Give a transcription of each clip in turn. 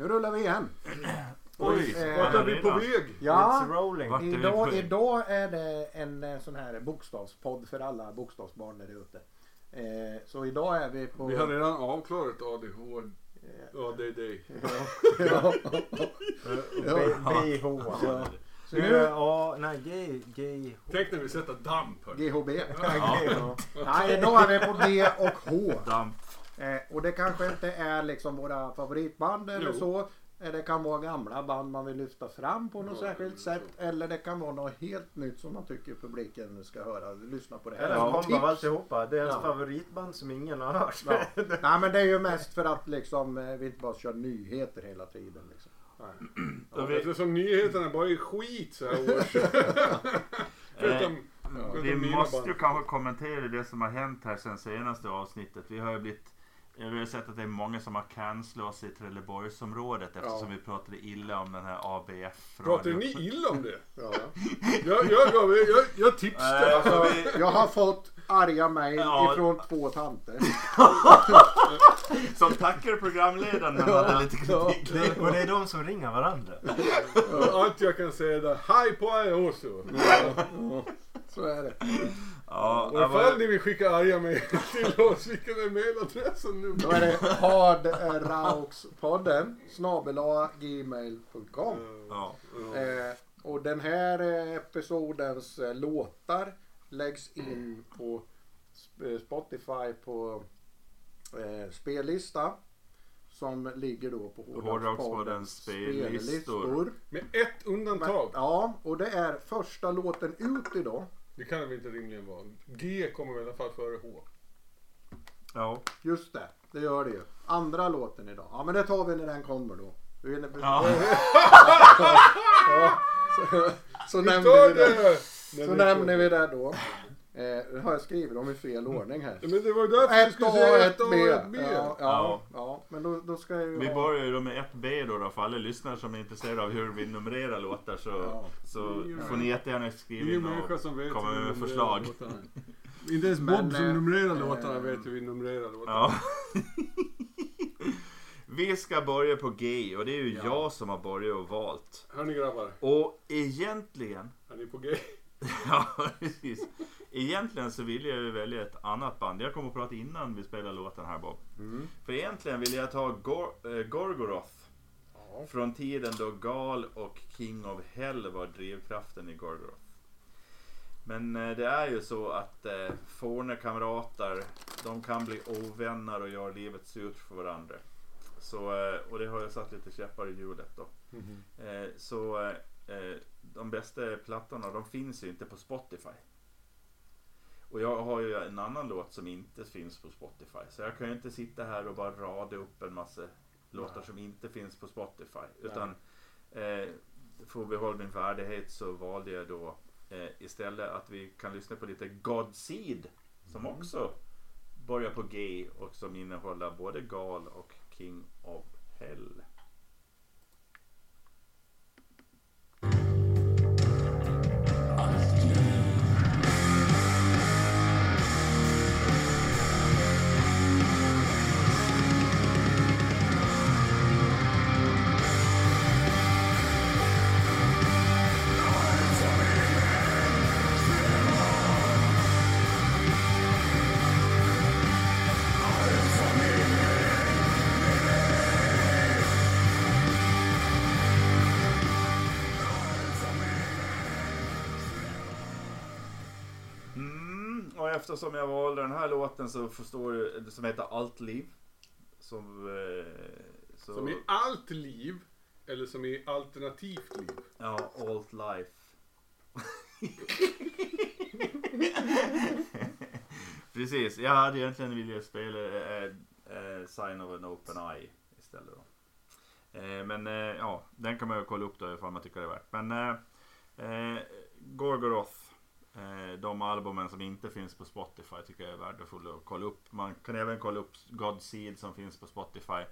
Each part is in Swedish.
Nu rullar vi igen. Oj, Eh, vart är vi på väg? Ja, It's rolling. Idag, idag är det en eh, sån här bokstavspodd för alla bokstavsbarn där ute. Eh, så idag är vi på... Vi har redan avklarat ADHD. ADD. ja. BH. Så Nu, ja, nej, G, G, Tänk när vi sätter damp. GHB. Nej, idag är vi på D och H. Damp. Eh, och det kanske inte är liksom våra favoritband eller Jo. så. Eh, Det kan vara gamla band man vill lyfta fram på något Ja, särskilt så. sätt. Eller det kan vara något helt nytt som man tycker publiken ska höra. Lyssna på det här. Eller Som en kombo av alltihopa. Det är ens Ja. favoritband som ingen har hört. Ja. Nej men det är ju mest för att liksom, eh, vi inte bara kör nyheter hela tiden. Liksom. Ja, vi- Eftersom nyheterna bara är skit så här års. Förutom, Eh, förutom Vi måste ju kanske kommentera det som har hänt här sen senaste avsnittet. Vi har ju blivit vi har sett att det är många som har cancelat oss i Trelleborgsområdet eftersom Ja. vi pratade illa om den här ABF. Pratar ni illa om det? Ja. Jag, jag, gav, jag, jag tipsade. Alltså, vi, Jag har fått arga mejl Ja. ifrån två tanter. som tackar programledaren men hade lite Ja. kritik. Det, och det är de som ringer varandra. allt jag kan säga är hej på er också. Ja, så är det. Ja, Och ifall var, ni vill skicka arga mejl till oss, vilken är mejladressen nu? Då är det hardraukspodden snabela gmail.com. ja. Eh, och den här eh, episodens eh, låtar läggs in på Sp- Spotify på eh, spellista. Som ligger då på Hårdrockspoddens spellistor. Med ett Men, undantag. ja, och det är första låten ut idag. Det kan väl inte rimligen vara. G kommer väl i alla fall före H. Ja. Just det, det gör det ju. Andra låten idag. Ja men det tar vi när den kommer då. Vi är- Ja. Ja, så, så Vi nämner vi det. det! Så nämner vi det då. Eh, det har jag skrivit dem i fel ordning här. Ja, Men det var därför du Ett skulle säga ett ett A B. och ett B. Ja, ja, Ja. ja. Men då, då ska jag ju Vi ha... börjar ju då med 1B då, då för alla lyssnare som är intresserade av hur vi numrerar låtar så, Ja. så Ingen- får ni jättegärna skriva in och komma med förslag. Inte ens Men, Bob som eh, numrerar eh, låtarna vet hur vi numrerar låtarna. Ja. vi ska börja på G och det är ju Ja. jag som har börjat och valt. Hörni grabbar, Och egentligen, är ni på G? ja precis. Egentligen så vill jag ju välja ett annat band. Jag kommer att prata innan vi spelar låten här Bob. Mm. För egentligen vill jag ta Gor- eh, Gorgoroth. Ja. Från tiden då Gal och King of Hell var drivkraften i Gorgoroth. Men eh, det är ju så att eh, forna kamrater, de kan bli ovänner och göra livet surt för varandra. Så, och det har jag satt lite käppar i hjulet då. Eh, så eh, eh, de bästa plattorna de finns ju inte på Spotify. Och jag har ju en annan låt som inte finns på Spotify. Så jag kan ju inte sitta här och bara rada upp en massa låtar som inte finns på Spotify. Utan eh, för att behålla min värdighet så valde jag då eh, istället att vi kan lyssna på lite God Seed. Som också börjar på G och som innehåller både Gal och King of Hell. Eftersom jag valde den här låten så förstår du, som heter Allt liv. Som, eh, så, Som i allt liv, eller som i alternativt liv. Ja, Alt life. Precis, jag hade egentligen velat spela eh, eh, Sign of an Open Eye istället då. Eh, men eh, ja, den kan man ju kolla upp då ifall man tycker det är värt. Men eh, Gorgoroth, de albumen som inte finns på Spotify tycker jag är värdefulla att kolla upp. Man kan även kolla upp God Seed som finns på Spotify.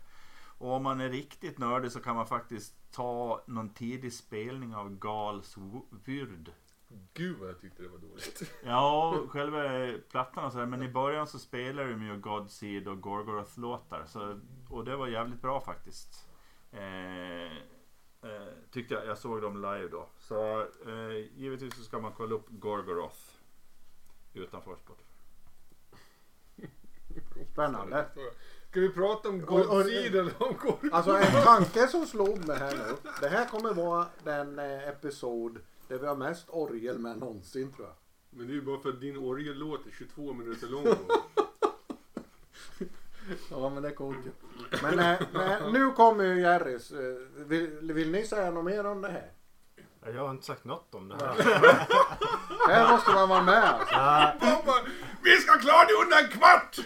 Och om man är riktigt nördig så kan man faktiskt ta någon tidig spelning av Gals Vyrd. Gud vad jag tyckte det var dåligt. Ja, själva plattan och sådär. Men i början så spelar de ju God Seed och Gorgoroth låtar. Så, och det var jävligt bra faktiskt. Eh, eh, tyckte jag, jag såg dem live då. Så eh, givetvis så ska man kolla upp Gorgoroth utanför Spotify. Spännande. Ska vi prata om Godzilla eller om Gorgon? Alltså en tanke som slog mig här nu. Det här kommer vara den eh, episod där vi har mest orgel med någonsin tror jag. Men det är ju bara för att din orgellåt är 22 minuter lång. Ja men det är coolt ju. Men eh, nej, nu kommer ju Jerrys. Eh, vill, vill ni säga något mer om det här? Jag har inte sagt något om det här. Här måste man vara med alltså. Ja, Pappa, vi ska klara det under en kvart!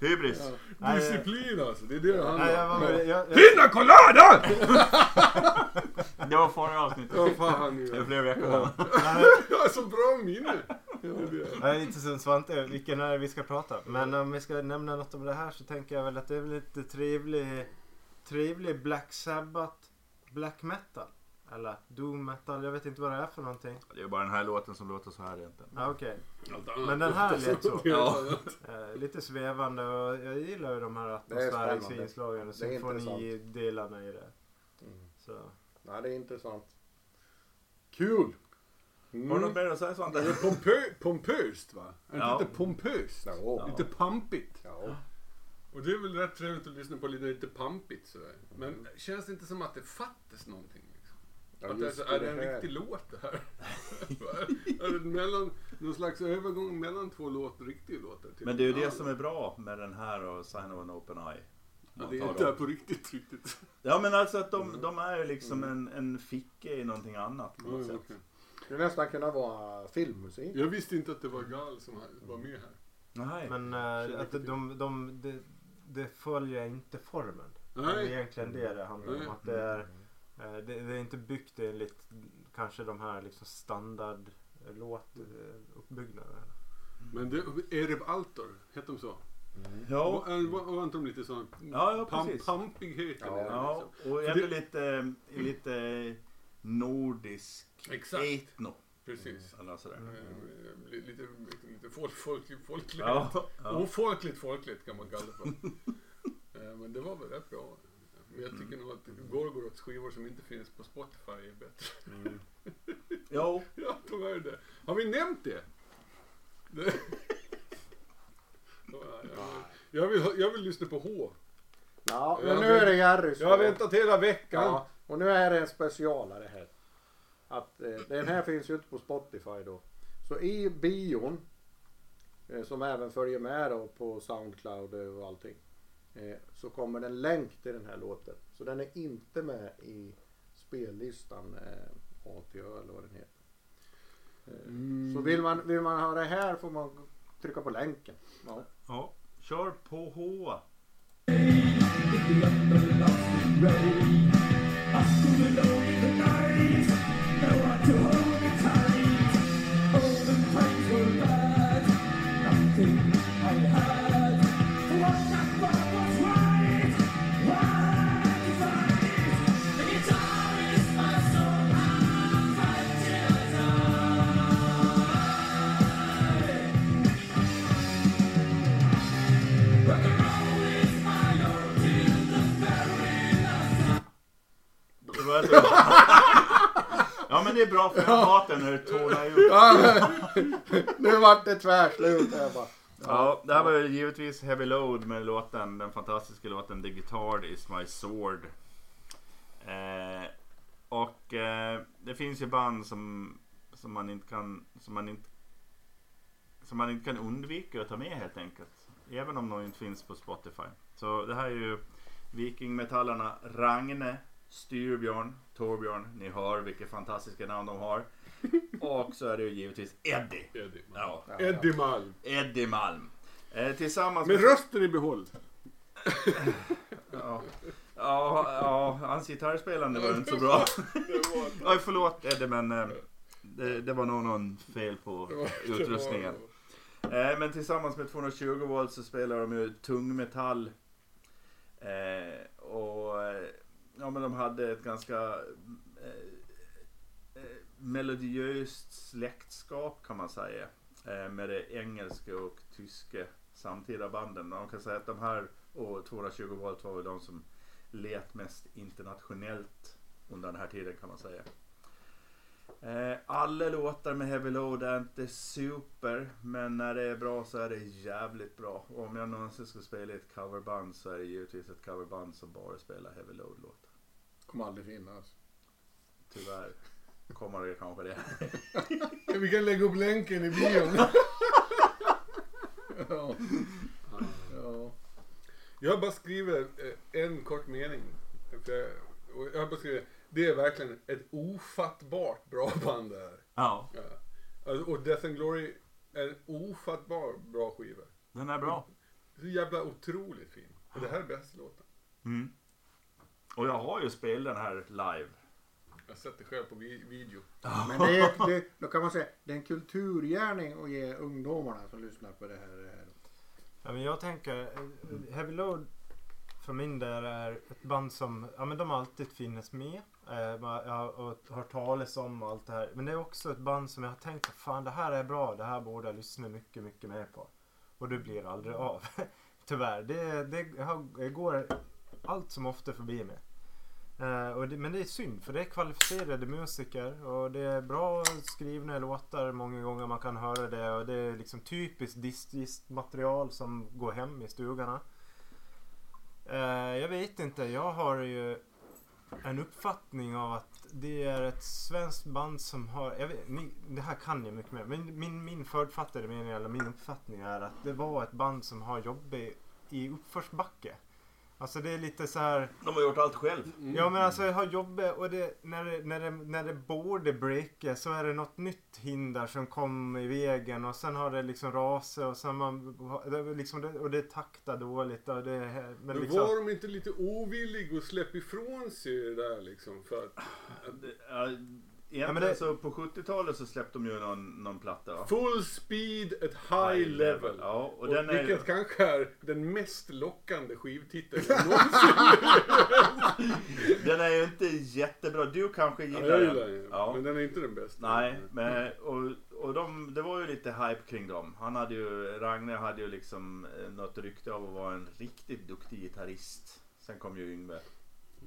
Hybris! Nej, Disciplin alltså, det är det det handlar nej, om. Pina colada! Det var förra avsnittet. Ja fan Det är ja. flera veckor sedan. nej, Jag har så bra minne. Jag är lite som Svante, vilken är det vi ska prata om? Men om vi ska nämna något om det här så tänker jag väl att det är väl lite trevlig, trevlig Black Sabbath Black Metal. Eller Doom Metal, jag vet inte vad det är för någonting. Det är bara den här låten som låter så här egentligen. Ja, okej. Allt annat Men den här låter lät så. Ja. Eh, lite svävande och jag gillar ju de här atmosfäriska inslagen och symfonidelarna i det. Mm. Så. Ja, det är intressant. Kul! Har du Mm. något mer att säga Svante? Det är pompö, pompöst va? Är det Ja. inte pompöst? Ja. Lite pampigt. Ja. Och det är väl rätt trevligt att lyssna på lite, lite pampigt sådär. Men känns det inte som att det fattas någonting? Liksom? Ja, att det är, så, det är det en här. riktig låt det här? är det mellan, någon slags övergång mellan två låt, riktiga låtar? till Men det är ju det som är bra med den här och Sign of an Open Eye. Ja, Man det är tar inte dem. på riktigt riktigt. Ja men alltså att de, de är ju liksom en, en ficka i någonting annat på något Mm, sätt. okej. Det skulle nästan kunna vara filmmusik. Jag visste inte att det var Gal som var med här. Nej. Men eh, att de, de, de, det följer inte formen. Det är Nej. egentligen det det handlar Nej. om. Att det, är, eh, det, det är inte byggt enligt kanske de här liksom standardlåtuppbyggnaderna. Men det, Erev Altor, hette de så? Ja, Var, äh, inte de lite sån Ja, ja, pam, pampigheten Ja. liksom? och ändå lite, lite nordisk Exakt. etno. Precis. Eller sådär. Eh, Lite, lite folk, folkligt, folkligt. Ja, ja. Ofolkligt folkligt kan man kalla det för. Eh, Men det var väl rätt bra. Men jag tycker nog att Gorgoroths skivor som inte finns på Spotify är bättre. Jo, Ja, de är det. Har vi nämnt det? det... Ja, ja. Jag, vill, jag vill lyssna på H. Ja, men nu är det Jerrys Jag har väntat hela veckan. Ja, och nu är det en specialare här. Att, eh, den här finns ju inte på Spotify då. Så i bion, eh, som även följer med då på Soundcloud och allting. Eh, så kommer det en länk till den här låten. Så den är inte med i spellistan eh, ATÖ eller vad den heter. Eh, Mm. Så vill man, vill man ha det här får man trycka på länken. Ja. ja. Kör på H. Det var så. Ja men det är bra för maten när det tonar ut. Ja, men, nu vart det tvärslut här bara. Ja, det här var ju givetvis Heavy Load med låten, den fantastiska låten The Guitar Is My Sword. Eh, och eh, det finns ju band som, som man inte kan som man inte som man inte kan undvika att ta med helt enkelt. Även om de inte finns på Spotify. Så det här är ju Vikingmetallarna Ragne, Styrbjörn, Torbjörn. Ni hör vilka fantastiska namn de har. Och så är det ju givetvis Eddie. Eddie. Ja, Ja, Eddie Malm. Eddie Malm. Eh, tillsammans Med rösten i behåll. Ja, ja, ja hans gitarrspelande var inte så bra. Oj, förlåt Eddie men eh, det, det var nog någon fel på utrustningen. Eh, men tillsammans med 220 volt så spelar de ju tungmetall. Eh, och eh, ja men de hade ett ganska eh, eh, melodiöst släktskap kan man säga. Eh, med det engelska och tyska samtida banden. Man kan säga att de här Och 220 volt var väl de som let mest internationellt under den här tiden kan man säga. Eh, alla låtar med Heavy Load är inte super, men när det är bra så är det jävligt bra. Och om jag någonsin ska spela i ett coverband så är det givetvis ett coverband som bara spelar Heavy Load-låtar. Kommer aldrig finnas. Tyvärr kommer det kanske det. Vi kan lägga upp länken i bion. ja. ja. Jag bara skrivit eh, en kort mening. Jag, bara skrivit, det är verkligen ett ofattbart bra band det här. Ja, Ja. Alltså, och Death and Glory är en ofattbar bra skiva. den är bra. Så jävla otroligt fin. Och det här är bästa låten. Mm. Och jag har ju spelat den här live. Jag har sett det själv på vi- video. Men det är, det, då kan man säga, det är en kulturgärning att ge ungdomarna som lyssnar på det här. Ja, men jag tänker, eh, Heavy Load för min del är ett band som, ja men de alltid funnits med. Eh, jag har hört talas om och allt det här. Men det är också ett band som jag har tänkt, fan det här är bra, det här borde jag lyssna mycket, mycket mer på. Och det blir aldrig av. Tyvärr. Det, det, det går allt som ofta förbi mig. Eh, och det, men det är synd för det är kvalificerade musiker och det är bra skrivna låtar många gånger man kan höra det och det är liksom typiskt diskmaterial som går hem i stugorna. Eh, jag vet inte, jag har ju en uppfattning av att det är ett svenskt band som har, jag vet, ni, det här kan jag mycket mer, men min, min förutfattade mening eller min uppfattning är att det var ett band som har jobbat i uppförsbacke. Alltså det är lite så här De har gjort allt själv. Ja men alltså jag har jobbat och det, när, det, när, det, när det borde breaka så är det något nytt hinder som kom i vägen och sen har det liksom rasat och sen man, liksom det, och det taktar dåligt och det, men Men liksom, var de inte lite ovilliga att släppa ifrån sig det där liksom? För att Egentligen men det- så på 70-talet så släppte de ju någon, någon platta va? full speed at high level. Ja, och, Och den är vilket kanske är den mest lockande skivtiteln någonsin. Den är ju inte jättebra. Du kanske Ja, gillar jag den. gillar den. Ja. Men den är inte den bästa. Nej, men och, och de, det var ju lite hype kring dem. Han hade ju, Ragne hade ju liksom eh, något rykte av att vara en riktigt duktig gitarrist. Sen kom ju Yngve.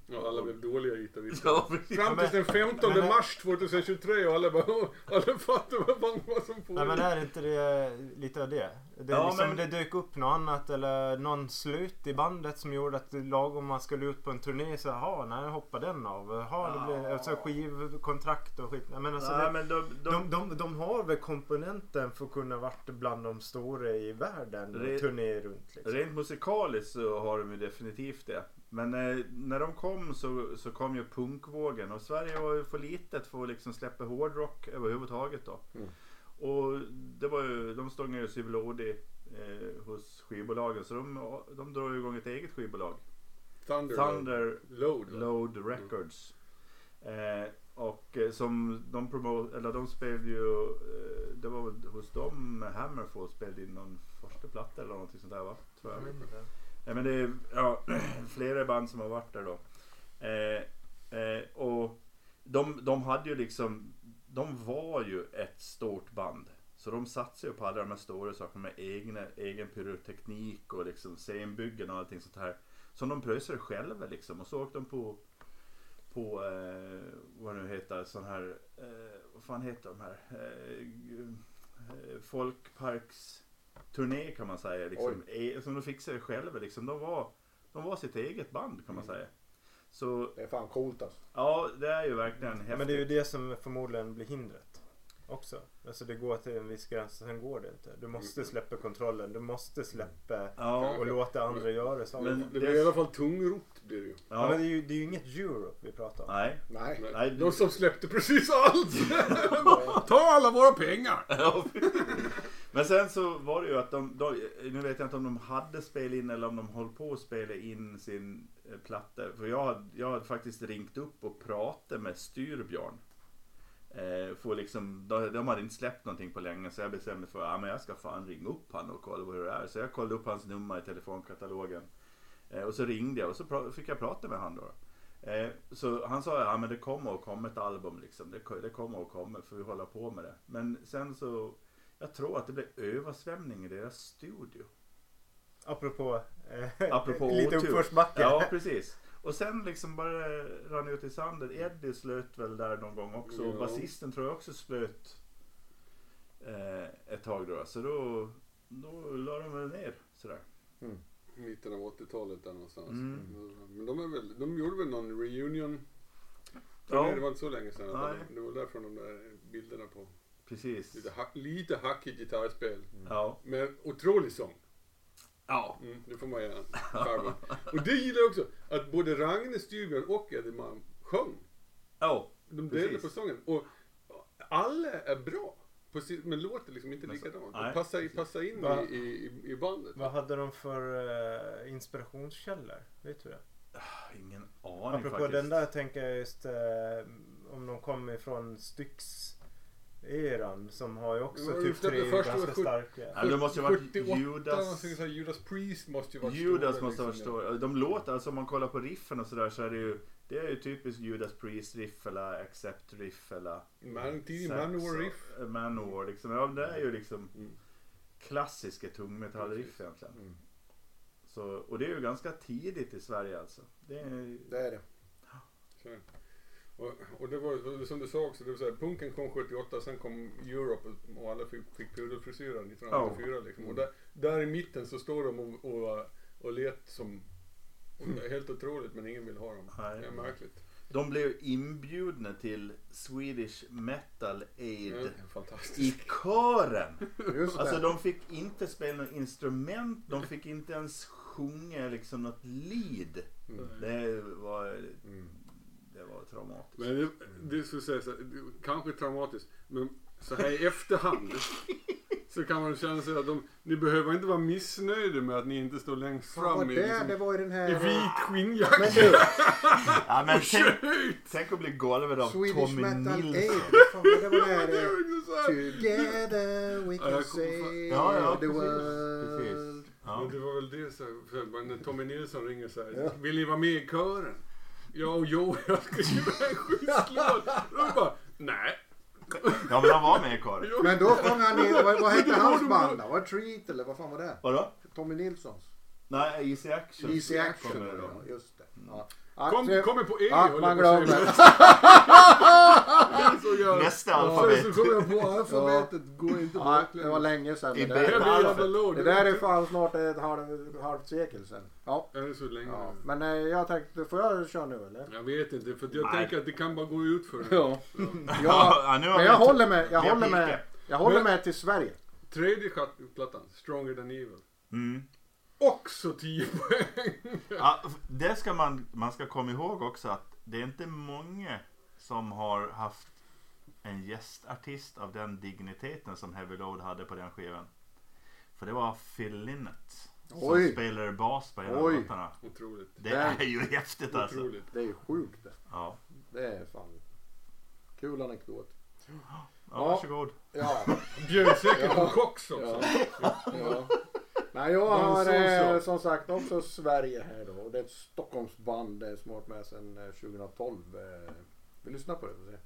Ja, alla blev dåliga gitarrister. Ja. Fram till den 15 men- mars 2023 och alla bara alla fattar vad fan vad som Nej men är inte det lite av det? Det, är Ja, liksom, men- det dök upp något annat eller någon slut i bandet som gjorde att lagom man skulle ut på en turné så jaha, nej hoppar den av. Jaha, det blir Ja. alltså, skivkontrakt och skit. Men alltså, Nej, det, men de, de, de, de, de har väl komponenten för att kunna varit bland de stora i världen och Re- turné runt. Liksom. Rent musikaliskt så har de ju definitivt det. Men eh, när de kom så, så kom ju punkvågen och Sverige var ju för litet för att liksom släppa hårdrock överhuvudtaget då. Mm. Och det var ju, de stångade ju sig blodig eh, hos skivbolagen så de, de drog igång ett eget skivbolag. Thunder, Thunder Load. Load Records. Eh, och eh, som de promo eller de spelade ju, eh, det var väl hos dem Hammerfall spelade in någon första platta eller någonting sånt där va? Tror jag. Ja, men det är ja, flera band som har varit där då. Eh, eh, och de, de hade ju liksom, de var ju ett stort band. Så de satsade ju på alla de här stora sakerna med egna, egen pyroteknik och liksom scenbyggen och allting sånt här. Som de pröjsade själva liksom. Och så åkte de på, på eh, vad nu heter, sån här, eh, vad fan heter de här? Eh, eh, folkparks turné kan man säga. Liksom, e, som de fixade själva. Liksom. De, var, de var sitt eget band kan man säga. Så Det är fan coolt alltså. ja, det är ju verkligen häftigt. Men det är ju det som förmodligen blir hindret. Också. Alltså det går till en viss gräns och sen går det inte. Du måste släppa kontrollen. Du måste släppa Ja, och låta andra göra saker. Men- Det blir i alla fall tungrot blir det ju. Ja, men ja. det är ju, det är ju inget Europe vi pratar om. Nej. Nej. Nej. Nej, De som släppte precis allt! Ta alla våra pengar! Men sen så var det ju att de, de, nu vet jag inte om de hade spelat in eller om de höll på att spela in sin eh, platta. För jag, hade- jag hade faktiskt ringt upp och pratat med Styrbjörn. Eh, för liksom, de, de hade inte släppt någonting på länge så jag bestämde mig för att ja, jag ska fan ringa upp han och kolla hur det är. Så jag kollade upp hans nummer i telefonkatalogen. Eh, och så ringde jag och så fick jag prata med han då. Eh, så han sa ja men det kommer att komma ett album liksom. Det, det kommer att komma för vi håller på med det. Men sen så, jag tror att det blev översvämning i deras studio. Apropå, eh, Apropå lite uppförsbacke. Ja, precis. Och sen liksom bara rann ut i sanden. Eddie slöt väl där någon gång också. Och basisten tror jag också slöt eh, ett tag då. Så då, då la de väl ner sådär. Mitten av 80-talet där någonstans. Mm. Men de, är väl, de gjorde väl någon reunion. Ja. Det var inte så länge sedan. Nej. de- Det var därifrån de där bilderna på Precis. lite, ha, lite hackigt gitarrspel. Ja. Men otrolig sång. Ja. Mm, det får man. Charmen. Och det gillar jag också. Att både Ragne Stygren och Eddie Malm sjöng. Ja. De delade Precis. på sången. Och alla är bra. Men låter liksom inte Men så- likadant. De passar, passar in Va? i, i, i bandet. Vad hade de för eh, inspirationskällor? Vet du det? Ingen aning Apropå faktiskt. den där tänker jag just eh, om de kommer ifrån Styx eran som har ju också Ja, typ tre ganska var starka. Ja, det måste ju varit 78, Judas. Judas Priest måste ju vara Judas stora, måste ha varit liksom. stor. De låter, alltså om man kollar på riffen och sådär så är det ju Det är ju typiskt Judas Priest riff eller Accept riff eller Man, tidig Manowar riff. Manowar liksom. Ja det är ju liksom Mm. klassiska tungmetallriff egentligen. Mm. Så, och det är ju ganska tidigt i Sverige alltså. Det är, Det är det. Så. Och, och det var och som du sa också, det var så här, punken kom 78, sen kom Europe och alla fick, fick pudelfrisyrer 1984 liksom. Och där, där i mitten så står de och, och, och let som och det är helt otroligt men ingen vill ha dem. Nej. Det är märkligt. de blev inbjudna till Swedish Metal Aid Ja, i kören. Just Alltså de fick inte spela något instrument, de fick inte ens sjunga liksom något lead. Mm. Det var, Mm. Det var traumatiskt. Men det, det skulle säga så här, det- kanske traumatiskt, men så här i efterhand så kan man känna sig att de, ni behöver inte vara missnöjda med att ni inte står längst fram vad i, det, liksom, det var i den här... i vit skinnjacka. Men du, Ja, men och tänk, tänk att bli golvad av Swedish Tommy Metal Nilsson. Aid. Fan vad det var Det där. här. Together we Ja, can fan- save Ja, ja, the world. Precis. Ja. Men det var väl det så här, så här, när Tommy Nilsson ringer så här, Ja. vill ni vara med i kören? Ja och jo, jag ska skriva en skitslåt. Och de bara, nej. ja, men han var med i kören. Jo. Men då sjöng han i, vad, vad hette hans band då? Var det Treat eller vad fan var det? Vadå? Tommy Nilssons? Nej, Easy Action. Easy Action. Kommer det Ja, då. just det. Ja. Kom, kommer på E Ja, man jag glömmer. Så jag- Nästa alfabet. så kom jag på alfabetet, går inte Ja, baklänges. det var länge sedan. I Det Det där, det där är fan snart ett halv, halvt sekel sedan. Ja. Är det så länge? ja. Men eh, jag tänkte, får jag köra nu eller? Jag vet inte, för jag Nej. tänker att det kan bara gå ut för Ja. ja. ja. Men jag inte- håller med, jag håller med, jag håller med till Sverige. Tredje plattan, Stronger than Evil. Mm. Också 10 poäng. Ja, det ska man, man ska komma ihåg också att det är inte många som har haft en gästartist av den digniteten som Heavy Load hade på den skivan. För det var Phil som Oj. spelade bas på av Oj. låtarna. Otroligt. Det är ju häftigt alltså. Otroligt. Det är ju sjukt det. Ja, Det är fan kul anekdot. ja, Ja. varsågod. Ja. Bjöd säkert Ja. på kox också. ja. ja. Nej, jag har eh, som sagt också Sverige här då. Och det är ett Stockholmsband som har varit med sedan eh, 2012. Eh, Vi lyssnar på det och se.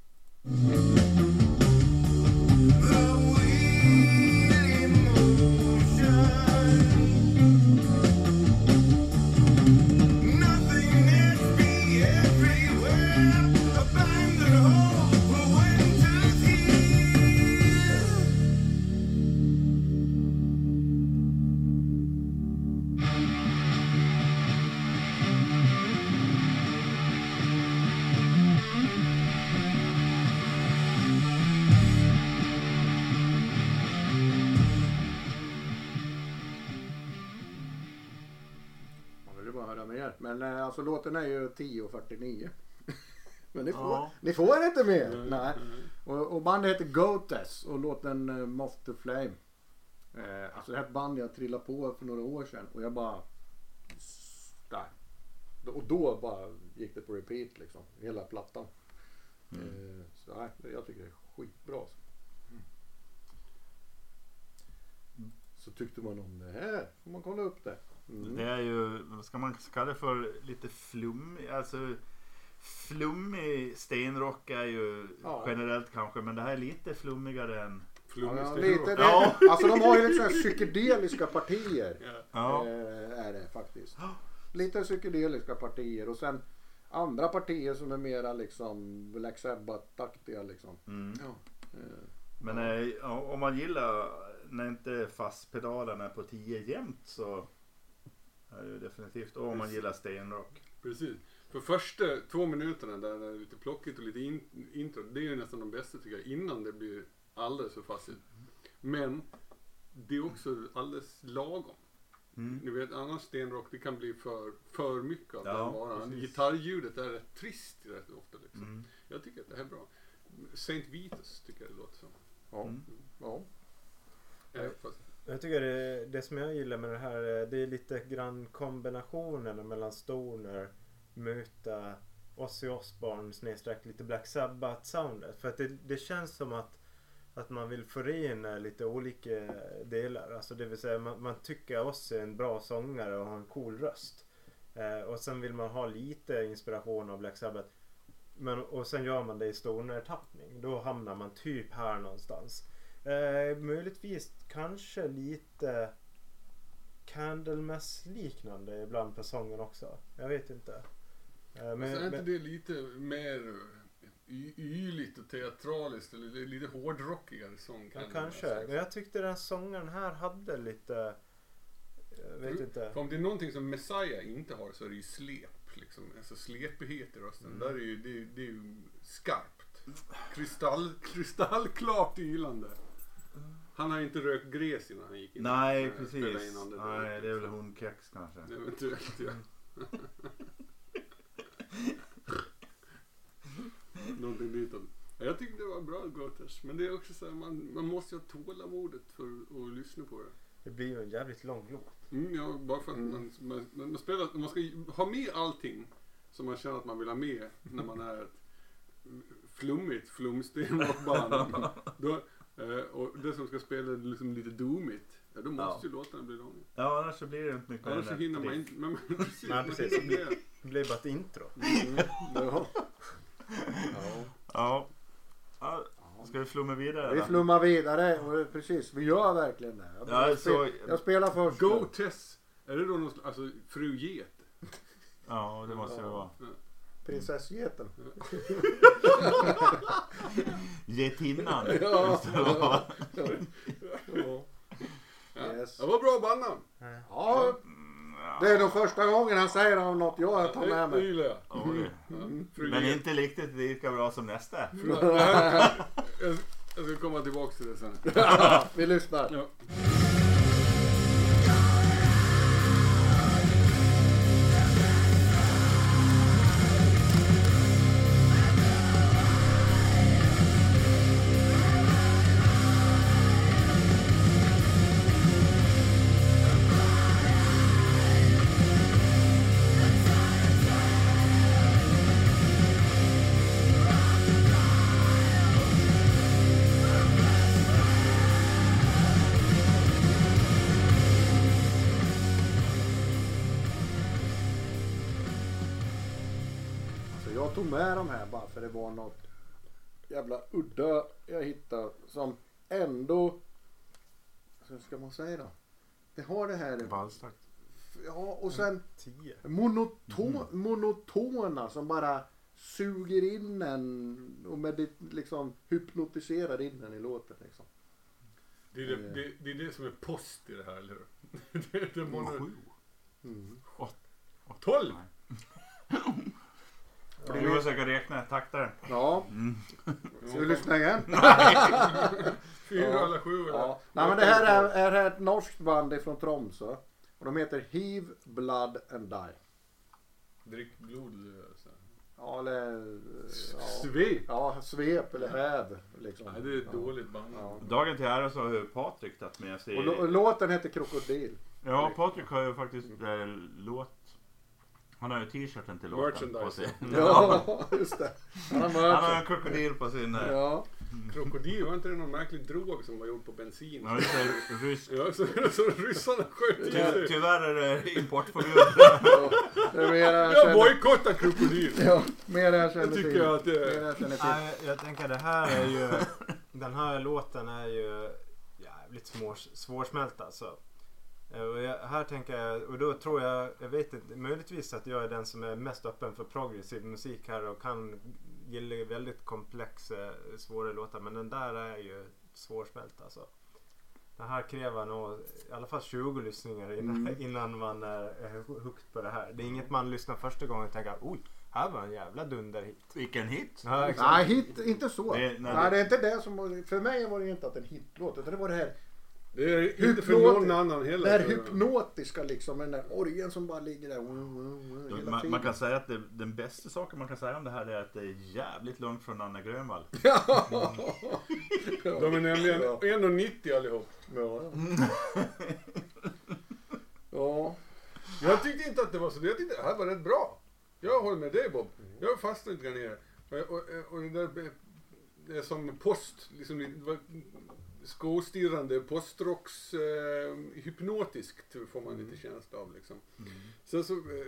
Men eh, alltså låten är ju 10.49. Men ni får, Ja. ni får inte mer. Nej, Nej. Och, och bandet heter Goates och låten uh, Moth to Flame. Eh, alltså det här är ett band jag trillade på för några år sedan och jag bara... Där. Och då bara gick det på repeat liksom. Hela plattan. Eh, så nej, jag tycker det är skitbra. alltså. Så tyckte man om det här får man kolla upp det. Mm. Det är ju, vad ska man kalla det för, lite flummig, alltså flummig stenrock är ju Ja. generellt kanske, men det här är lite flummigare än flummig Ja, lite, det, Ja. Alltså de har ju lite sådana psykedeliska partier. Ja. Eh, är det faktiskt. Lite psykedeliska partier och sen andra partier som är mera liksom Black Sabbath-aktiga liksom. Mm. Ja. Eh, Men eh, om man gillar när inte fastpedalerna är på 10 jämt så är det ju definitivt. Och om man gillar stenrock. Precis. För första två minuterna där det är lite plockigt och lite in, intro, det är ju nästan de bästa tycker jag. Innan det blir alldeles för fastigt. Men det är också alldeles lagom. Mm. Ni vet annars stenrock det kan bli för, för mycket av Ja, den varan. precis. Gitarrljudet är rätt trist rätt ofta liksom. Mm. Jag tycker att det här är bra. Saint Vitus tycker jag det låter som. ja. Mm. ja. Eh, fast, jag tycker det, det som jag gillar med det här det är lite grann kombinationen mellan Stoner, Muta, Ozzy Osbourne snedstreck lite Black Sabbath soundet. För att det, det känns som att, att man vill förena eh, lite olika delar. Alltså det vill säga man, man tycker Ozzy är en bra sångare och har en cool röst. Eh, och sen vill man ha lite inspiration av Black Sabbath. Men, och sen gör man det i Stoner-tappning. Då hamnar man typ här någonstans. Eh, möjligtvis kanske lite Candlemass liknande ibland på sången också. Jag vet inte. Eh, men, men, är inte men, det lite mer yligt och teatraliskt eller lite- hårdrockigare sång? ja, kanske. Men jag tyckte den sången här hade lite... Jag vet Mm. inte. För om det är någonting som Messiah inte har så är det ju slep. Liksom. Alltså slepighet i rösten. Mm. Där är ju, det, det är ju skarpt. Kristall, kristallklart ylande. Han har inte rökt gräs innan han gick in. Nej Eh, spelade precis. in under Nej det är väl hundkex kanske. Eventuellt ja. Någonting ditåt. Ja, Jag tyckte det var bra Goters. Men det är också så här, man, man måste ju ha tålamodet för att lyssna på det. Det blir ju en jävligt lång låt. Mm, ja, bara för att Mm. man, man, man, spelar, man ska ha med allting som man känner att man vill ha med när man är ett flummigt flumstenrockband. Då, eh, och det som ska spela liksom lite doomigt, ja, då måste Ja. ju låtarna bli långa. Ja annars så blir det inte mycket Annars så hinner man inte... Men, men, precis, Nej, man precis. hinner. Det blir bara ett intro. Mm. ja. ja. Ja. Ska vi flumma vidare? Vi flummar vidare och precis, vi gör verkligen det. Jag, Ja, så- jag spelar först. Go Tess! Är det då någon, alltså fru Get? Ja det måste det vara. Ja. Prinsessgeten. Getinnan. Ja. Det, var. Ja. Ja. Yes. Det var bra bandnamn. Ja, det är nog första gången han säger om något jag tar med mig. Fru Men inte riktigt lika bra som nästa. Jag jag ska komma tillbaka till det sen. Vi lyssnar. Ja. Med de här bara för det var något jävla udda jag hittade som ändå, hur ska man säga då? Det har det här, Valstakt. ja och sen 10. monoton, monotona som bara suger in en och medit, liksom hypnotiserar in en i låten liksom. Det, är det, det, det är det som är post i det här, eller hur? det, det mono... Mm. 12! Du måste försöka räkna takter. Ja, ska vi lyssna igen? Fyra Ja. eller sju eller? Ja. Nej men det här är, är ett norskt band ifrån Tromsö. Och de heter Heave, Blood and Die. Drick blod. Så. här. Ja, eller... Ja, Svep! ja svep eller häv. Liksom. Nej, det är ett ja. dåligt band. Ja. Dagen till ära så har ju Patrik tagit med sig... Och låten heter Krokodil. Ja, Patrik har ju faktiskt äh, låt... Han har ju t-shirten till låten på sig. Ja, just det. Han har Han har en krokodil på sin... äh, Ja. Krokodil, var inte det någon märklig drog som var gjord på bensin? Ja, just det, rysk. Ja, så, så ryssarna sköt i Ty, sig. tyvärr är det importförbud. ja. Mer jag Jag bojkottar krokodil! ja, mer jag Jag känner tycker till. att Mer det... jag känner till. Nej, jag tänker det här är ju den här låten är ju jävligt svår, svårsmält alltså. Eh, Och jag, här tänker jag, och då tror jag, jag vet inte, möjligtvis att jag är den som är mest öppen för progressiv musik här och kan gilla väldigt komplexa, svåra låtar. Men den där är ju svårsmält alltså. Det här kräver nog i alla fall 20 lyssningar innan, Mm. innan man är, hooked på det här. Det är inget man lyssnar första gången och tänker oj, här var en jävla dunderhit. Vilken hit! Ja. Nej, hit, inte så. Det- nej, nej, det... är inte det som För mig var det inte att en hitlåt utan det var det här, Det är inte för någon annan det heller. här tror jag. hypnotiska liksom. med Den där orgeln som bara ligger där. mm, mm, mm, hela Man, tiden. man kan säga att det, den bästa saken man kan säga om det här är att det är jävligt långt från Anna Grönvall. De är nämligen Ja. 1,90 allihop. Ja, ja. ja. Jag tyckte inte att det var så. Jag tyckte det här var rätt bra. Jag håller med dig Bob. Jag fastnade lite grann i det. Och, och, och det där det är som post, liksom skostirrande postrocks eh, hypnotiskt får man lite känsla av liksom. Sen så eh,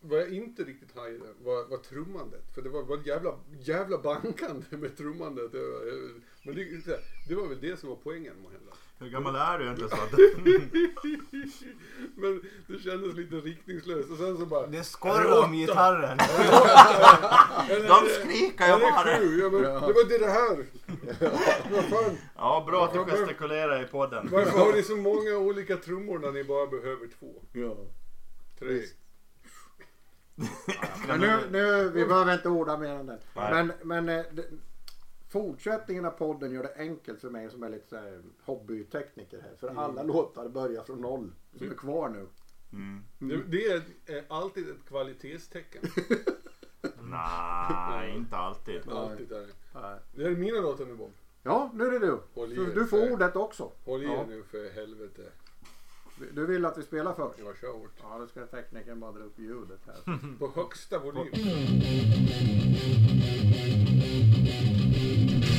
vad jag inte riktigt hajade var, var trummandet. För det var, var jävla, jävla bankande med trummandet. Det var, eh, Men det, det var väl det som var poängen måhända. Hur gammal är du så att... Men det kändes lite riktningslöst och sen så bara... Det skorrar om gitarren. De skriker ju bara! sju. Ja, men. Det var inte det här. Vad fan, Ja, bra att du gestikulerar i podden. varför har ni så många olika trummor när ni bara behöver två? ja. Tre? Men nu, nu, vi behöver inte orda mer än det. Men, men eh, det, fortsättningen av podden gör det enkelt för mig som är lite så här hobbytekniker här. För alla låtar börjar från noll. Som är kvar nu. Mm. Det, det är eh, alltid ett kvalitetstecken. Nej, inte alltid. Alltid är det. Det är mina låtar nu Bob. Ja, nu är det du. Håll i Så er du får för- ordet också. Håll i Ja. er nu för helvete. Du vill att vi spelar först? Jag kör hårt. Ja, då ska teknikern bara dra upp ljudet här. På högsta volym. Ja.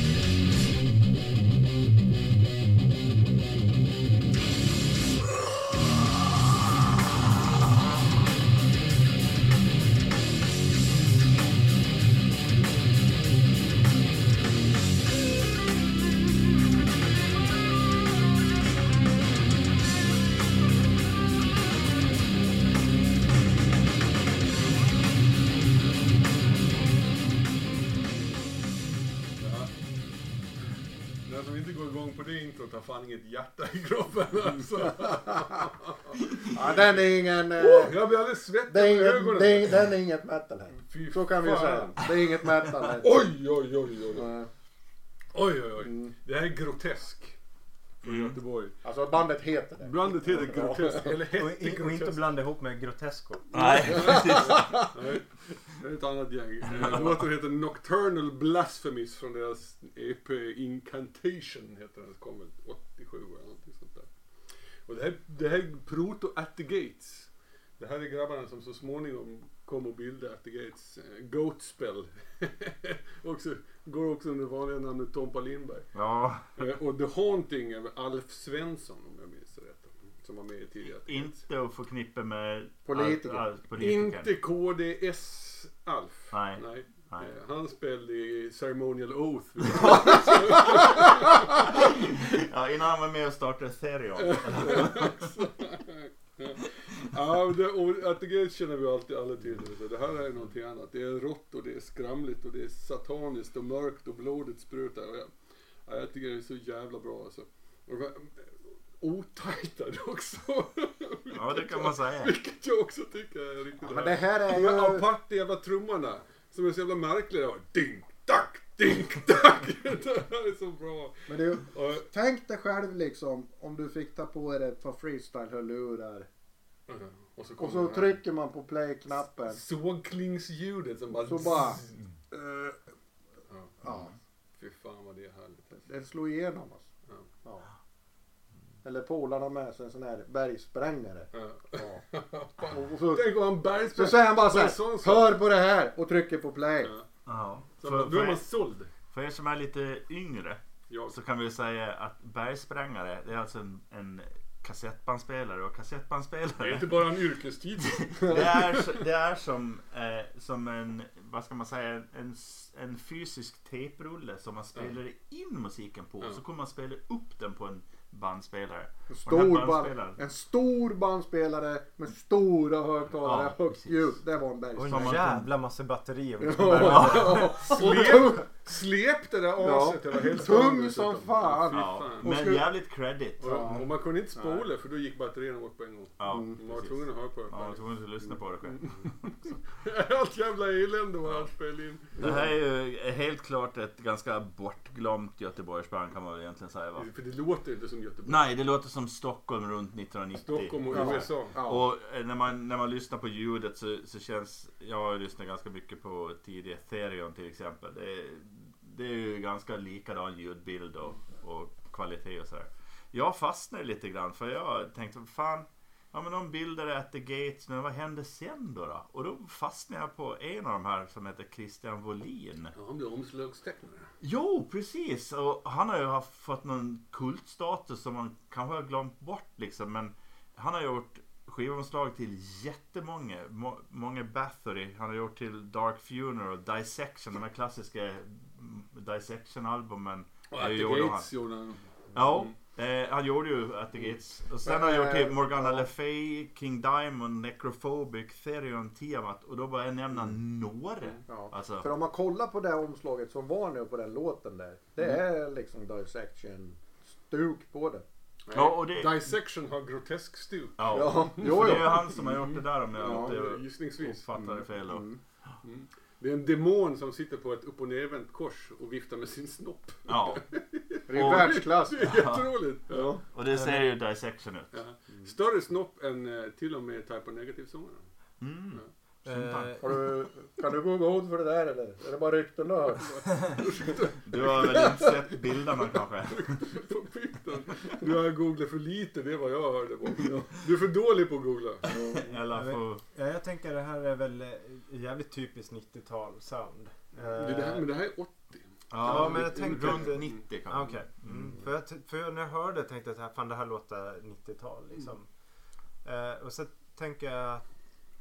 inget hjärta i kroppen alltså. ja, den är ingen... Oh, jag blir alldeles svettig över ögonen. Det, den är inget metal här. Fy Så kan fan. vi säga. Det är inget metal här. oj, oj, oj, oj. Oj, oj, oj. Mm. Det här är grotesk. Mm. Göteborg. Alltså bandet heter det. Bandet heter Grotesk. Eller hette och, grotesk. och inte blanda ihop med Grotesco. Nej, precis. Nej, det är ett annat gäng. Eh, låten heter Nocturnal Blasphemies från deras EP Incantation. Heter den. Kom 80 97 eller någonting sånt där. Och det här, det här är Proto at the Gates. Det här är grabbarna som så småningom kom och bildade at the Gates eh, uh, Goatspell. också, går också under vanliga namnet Tompa Lindberg. Ja. Uh, och The Haunting är Alf Svensson om jag minns rätt. Som var med i tidigare. Inte att förknippa med... Politiker. Al, al, politiker. Inte KDS-Alf. Nej. Nej. Nej. Eh, Han spelade i Ceremonial Oath. Ja, innan han var med och startade Therion. ja, det, och At the Gates känner vi alltid alla till. Så det här är någonting annat. Det är rått och det är skramligt och det är sataniskt och mörkt och blodet sprutar. Och jag, ja, jag tycker det är så jävla bra alltså. Och, Otajtad också. Ja, det kan man säga. Vilket jag också tycker är riktigt Ja, men det här är De här ju... aparta jävla trummorna. Som är så jävla märkliga. Ding, tack, ding, tack. Det här är så bra. Men du, Och, tänk dig själv liksom om du fick ta på dig ett par freestyle-hörlurar. och så, Och så trycker man på play-knappen. Sågklingsljudet som bara... Så bara... Ja. Ja, Fy fan vad det är härligt. alltså. det slår igenom alltså. Ja. Ja. Eller polarna med sig en sån här bergsprängare. Ja. Ja. Och, och så, Tänk om han så säger han bara så här. sån sak? Hör på det här och trycker på play. Ja. Ja. Så För, då är man för, såld. för er som är lite yngre Jag. så kan vi säga att bergsprängare det är alltså en, en kassettbandspelare och Det är kassettbandspelare inte bara en yrkestid. det är, det är som, eh, som en, vad ska man säga, en, en fysisk tejprulle som man spelade in musiken på. Ja. Så kunde man spela upp den på en bandspelare. En Och stor, här band, bandspelaren- en stor bandspelare med stora högtalare, Ja, högt ljud. Det var en Och bergstad. Som en man- jävla massa batterier. Ja. Släp det där Ja. aset över helt Tung som fan. Ja, fan. Och men skulle- jävligt credit. Och, och man kunde inte spola för då gick batterierna bort på en gång. Ja, Mm. Man var tvungen att höra på det. Ja, jag var tvungen att lyssna på det själv. Allt jävla elände man hade spelat in. Det här är ju helt klart ett ganska bortglömt Göteborgsband kan man väl egentligen säga va? För det låter inte som Göteborg. Nej, det låter som Stockholm runt 1990. Stockholm och. USA. Ja. Och eh, när man, när man lyssnar på ljudet så, så känns, jag har lyssnat ganska mycket på tidiga Ethereum till exempel. Det, är- det är ju ganska likadan ljudbild och, och kvalitet och sådär. Jag fastnade lite grann för jag tänkte, fan, ja men de bilder at the gates, men vad hände sen då, då? Och då fastnade jag på en av de här som heter Christian Wåhlin. Ja, han blir omslagstecknare. Jo, precis. Och han har ju haft, fått någon kultstatus som man kanske har glömt bort liksom. Men han har gjort skivomslag till jättemånga. Må, många Bathory. Han har gjort till Dark Funeral, Dissection, de här klassiska mm, Dissection-albumen. Och At the. Gates gjorde han. Ja, eh, han gjorde ju At the Gates. Och sen har han gjort till Morgana Ja. Le Fay, King Diamond, Necrophobic, Therion, Tiamat. Och då bara jag nämna några. Ja. Alltså, För om man kollar på det omslaget som var nu på den låten där. Det är liksom dissection stuk på det. Ja, och det- Dissection har grotesk stuk. ja. Ja, jo, det är ju han som har gjort det där om jag Ja, inte Gissningsvis. uppfattar det fel. Då. Mm. Det är en demon som sitter på ett upp och nervänt kors och viftar med sin snopp. Ja, Det är Och- världsklass. Det är jätteroligt. Ja. och det ser ju dissection ut. Ja. Större snopp än eh, till och med Type of Negative-sångaren. Mm. Eh, Har du, kan du gå god för det där eller? Är det bara rykten du har hört? Du har väl inte sett bilderna kanske? Du har googlat för lite, det är vad jag hörde. På. Du är för dålig på att googla. Eller för... Ja, jag tänker det här är väl eh, jävligt typiskt 90-tal sound. Eh, Det, här, men det här är 80. Ja, men jag tänkte runt att- 90 ah, kanske. Okej. Mm. För, jag, t- för när jag hörde tänkte jag att det här- fan det här låter 90-tal liksom. Eh, och så tänker jag att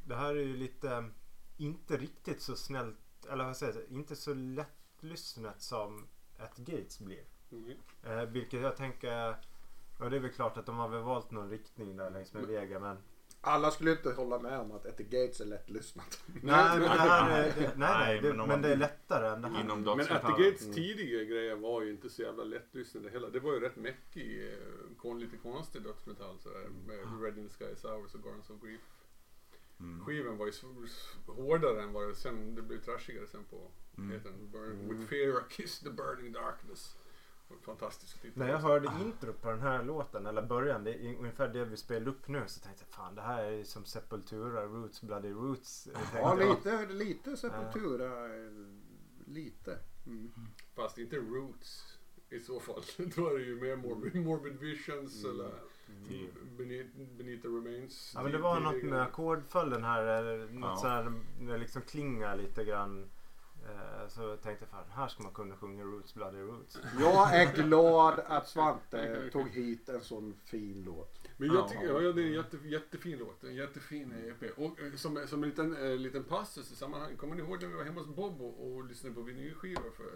det här är ju lite inte riktigt så snällt eller vad säger jag, inte så lättlyssnat som ett Gates blir. Mm. Eh, vilket jag tänker och det är väl klart att de har väl valt någon riktning där längs med vägen men Alla skulle inte hålla med om att At the Gates är lättlyssnat. Nej, men det här är, det, nej, Nej, det, men men det är lättare än det här. Inom Men the dödsmetallen. Gates Mm. tidiga grejer var ju inte så jävla lättlyssnade heller. Det var ju rätt mäckig, eh, lite konstig dödsmetall sådär. Med Red in the Sky is Ours och Gardens of Grief. Mm. Skivan var ju hårdare än vad det sen, det blev trashigare sen på Mm. heter den, Burn, Mm. With Fear I Kiss the Burning Darkness. Fantastisk titel. När jag hörde intro på den här låten, eller början, det är ungefär det vi spelar upp nu, så tänkte jag fan det här är som Sepultura, Roots, Bloody Roots. Ja, lite, lite Sepultura. eh, Lite. Mm. Fast inte Roots i så fall. Då är det ju mer Morbid, morbid Visions Mm. eller Beneath, Beneath the Remains. Ja men det var något med ackordföljden här, något Ja. så här, när det liksom klingar lite grann. Eh, Så jag tänkte fan här ska man kunna sjunga Roots, Bloody Roots. Jag är glad att Svante tog hit en sån fin låt. Men jag Ja. tycker, ja, det är en jätte, jättefin låt. En jättefin EP. Och eh, som, som en liten, eh, liten passus i sammanhanget. Kommer ni ihåg när vi var hemma hos Bob och, och lyssnade på vinylskivor för,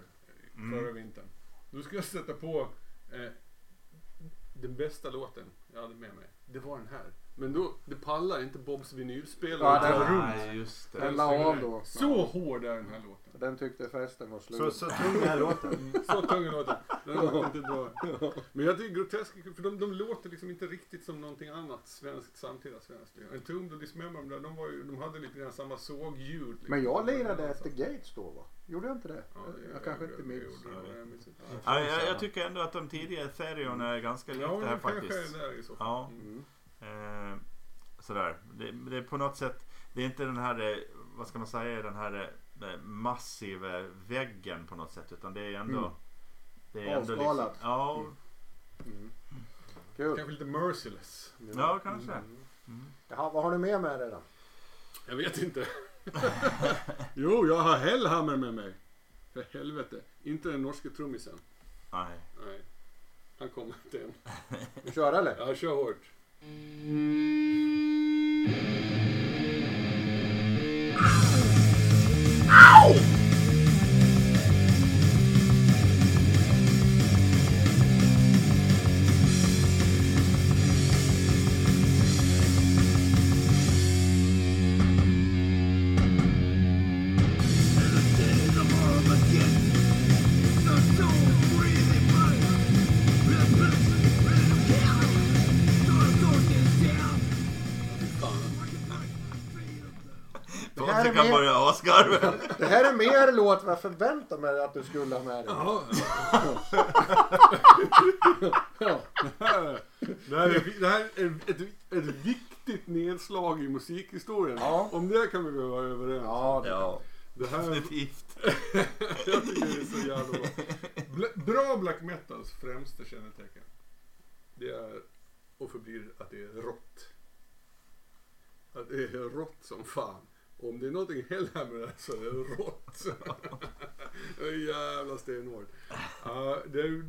Mm. förra vintern? Då skulle jag sätta på eh, den bästa låten jag hade med mig. Det var den här. Men då, det pallar inte Bobs vinylspelare. Ja, att den-. Nej, just det. Den la av då. Så hård är den här låten. Den tyckte festen var slut. så tung är låten. Så tung är låten. Den var inte bra. Men jag tycker grotesk, för de, de låter liksom inte riktigt som någonting annat svenskt, samtida svenskt. En Tomb och Dismember, de, de, var ju, de hade lite grann samma sågljud. Liksom. Men jag lirade the Gates då va? Gjorde jag inte det? Ja, det- jag kanske inte jag- minns. jag jag minns inte. Ja, jag, jag tycker ändå att de tidiga Ethereum är ganska lika Ja, här det kanske faktiskt. är där i så fall. Ja. Mm. Mm. Eh, sådär. Det, det är på något sätt, det är inte den här, eh, vad ska man säga, den här eh, massiva väggen på något sätt. Utan det är ändå... Mm. Det är ändå Avskalat. ja, Mm. Kul. Kanske lite merciless. ja, kanske. Mm. Mm. Jaha, vad har du med med dig då? Jag vet inte. jo, jag har Hellhammer med mig. För helvete. Inte den norske trummisen. Nej. Nej. Han kommer inte än. Vi kör eller? Ja, kör hårt. Ow! Här är mer- börja asgarva. Det här är mer låt vad jag förväntar mig att du skulle ha med dig. Ja. Ja. Det här är, det här är ett, ett viktigt nedslag i musikhistorien. Ja. Om det kan vi väl vara överens. Ja, Ja, Det här, definitivt. jag tycker det är så jävla bra. Bra black metals främsta kännetecken. Det är och förblir att det är rått. Att det är rått som fan. Om det är någonting Hellhammer så är det rått. det är jävla stenhårt. Ja, det,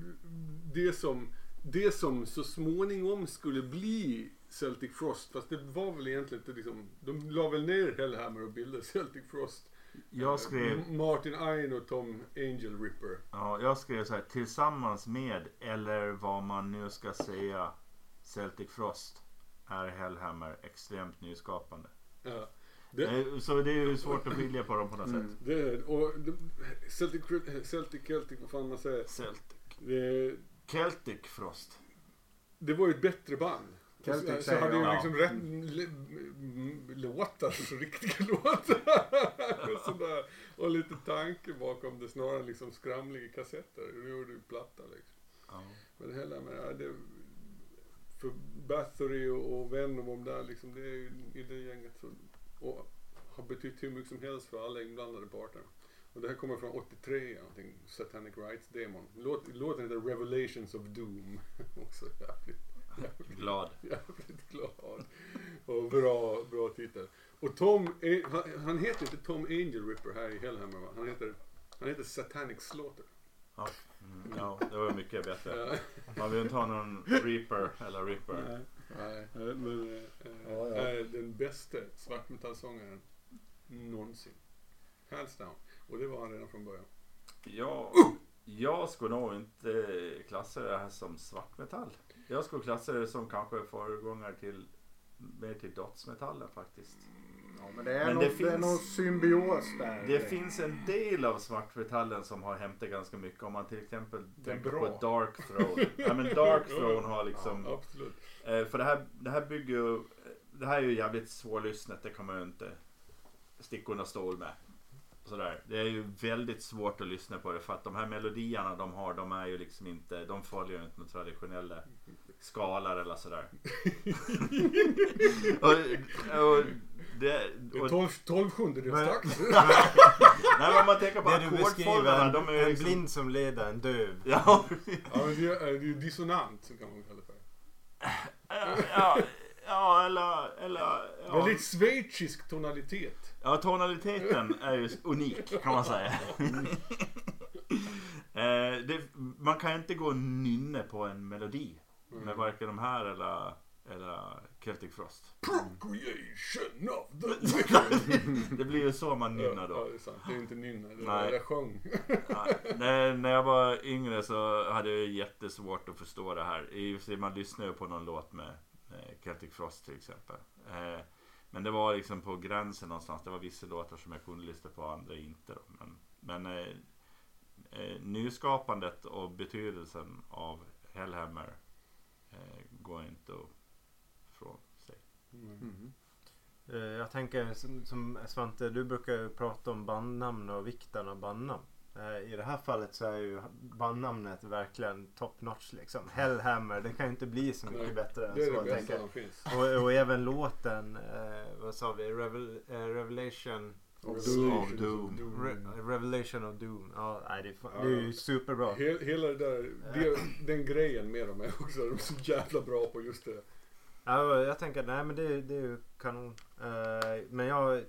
det, som, det som så småningom skulle bli Celtic Frost. Fast det var väl egentligen inte liksom. De la väl ner Hellhammer och bildade Celtic Frost. Jag skrev, M- Martin Ein och Tom Angel Ripper. ja, jag skrev så här tillsammans med eller vad man nu ska säga Celtic Frost är Hellhammer extremt nyskapande. Ja. Det, Eh, Så det är ju svårt att skilja på dem på något Mm, sätt. det är och det, Celtic, Celtic Celtic, vad fan man säger. Celtic. Det, Celtic Frost. det var ju ett bättre band. Celtic så, så hade ju jag. liksom rätt låtar, så riktiga låtar. och, sådär. och lite tanke bakom det snarare än liksom skramliga kassetter. Nu gjorde ju platta liksom. Ja. Men hela med ja, det, för Bathory och, och Venom om där liksom, det är ju i det gänget så, och har betytt hur mycket som helst för alla inblandade parter. Och det här kommer från 83, någonting, Satanic Rights Demon. Låt, låten heter Revelations of Doom. Också jävligt, jävligt, Glad. jävligt glad. Och bra, bra titel. Och Tom, han, han heter inte Tom Angel Ripper här i Hellhammer va? Han heter, han heter Satanic Slaughter. Ja. Mm, ja, det var mycket bättre. Man vill inte ha någon Reaper eller Ripper. Nej. Nej. Nej, Men eh, Ja, ja. är den bästa svartmetallsångaren någonsin. Hands down. Och det var han redan från början. Ja, jag skulle nog inte klassa det här som svartmetall. Jag skulle klassa det som kanske föregångare till mer till dödsmetallen faktiskt. Ja, men det är, Men nog, det det, är finns- nog symbios där. Det finns en del av svartmetallen som har hämtat ganska mycket. Om man till exempel tänker bra. på Dark Throne. ja men Dark Throne har liksom Ja, absolut. Eh, för det här, det här bygger ju... Det här är ju jävligt svårlyssnat. Det kan man ju inte sticka under stol med. Sådär. Det är ju väldigt svårt att lyssna på det för att de här melodierna de har de är ju liksom inte, de följer ju inte några traditionella skalor eller sådär. och, och det, Det är och, 12, 12 sjundedels nej, men om man tänker på beskriver, de är en liksom... blind som leder en döv. Ja, Ja, men det är, det är dissonant så kan man kalla det. Ja, ja, eller... eller ja. Väldigt schweizisk tonalitet. Ja, tonaliteten är ju unik kan man säga. eh, det, man kan inte gå och nynna på en melodi med varken de här eller, eller Celtic Frost. Procreation of the. Det blir ju så man Ja, nynnar ja, då. det är sant. Det är inte nynna. Det Nej. är jag sjöng. Ja, när, jag var yngre så hade jag jättesvårt att förstå det här. I och för sig, man lyssnar ju på någon låt med eh, Celtic Frost till exempel. Eh, men det var liksom på gränsen någonstans. Det var vissa låtar som jag kunde lyssna på, andra inte. Då. Men, men eh, eh, nyskapandet och betydelsen av Hellhammer eh, går inte att Mm. Eh, Jag tänker som, som Svante, du brukar ju prata om bandnamn och vikten av bandnamn. Eh, I det här fallet så är ju bandnamnet verkligen top notch liksom. Hellhammer, det kan ju inte bli så mycket Nej, bättre än Det är så. det bästa tänker. som finns. Och, och även låten, eh, vad sa vi, Revel, eh, Revelation Of Doom. Doom. Re, Revelation of Doom. Ja, nej, det, är det är ju superbra. Hel, hela det där, det, den grejen med dem är också, de är så jävla bra på just det. Ja, jag tänker, nej men det, det är ju kanon. Eh, men jag eh,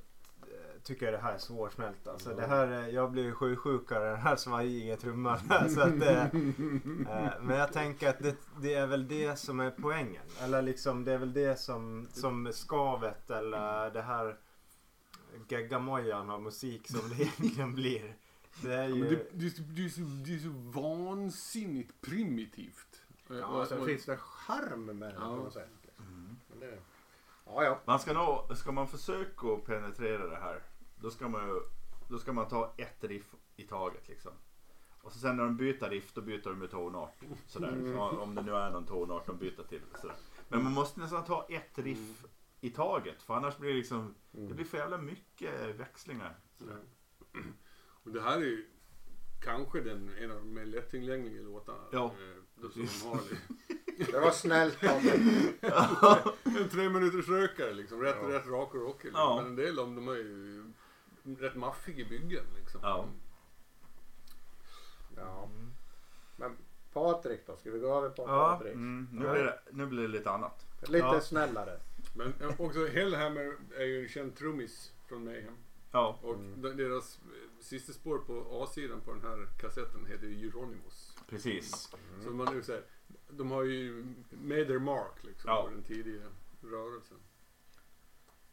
tycker det här är svårsmält. Alltså, Ja. det här, är- jag blir sjuksjuk av den här svajiga trumman. så att, eh, eh, men jag tänker att det, det är väl det som är poängen. Eller liksom det är väl det som, som skavet eller det här geggamojan av musik som det egentligen blir. Det är Ja, ju... men det, det, är så, det, är så, det är så vansinnigt primitivt. Ja, Och- sen och- finns det charm med det Ja. på något sätt. Det, ja, ja. Man ska nog, ska man försöka att penetrera det här. Då ska man ju, då ska man ta ett riff i taget liksom. Och så sen när de byter riff då byter de ju tonart. Sådär. Mm. Om det nu är någon tonart de byter till. Sådär. Men man måste nästan ta ett riff i taget. För annars blir det liksom, det Mm. blir för jävla mycket växlingar. Ja. Och det här är ju kanske den, en av de mer lättillgängliga låtarna. Ja. Som har. Det var snällt av dig. en tre minuters rökare liksom. Rätt, Ja. rätt rak och rockig. Liksom. Ja. Men en del av dem är ju rätt maffiga i byggen liksom. Ja. Ja. Men Patrik då? Ska vi gå över på Ja. Patrik? Mm, nu, blir det, nu blir det lite annat. Lite Ja. snällare. Men också Hellhammer är ju en känd trummis från Mayhem. Ja. Och Mm. de- deras sista spår på A-sidan på den här kassetten heter ju Euronymous. Precis. Så man nu säger, de har ju made their mark liksom Ja. på den tidiga rörelsen.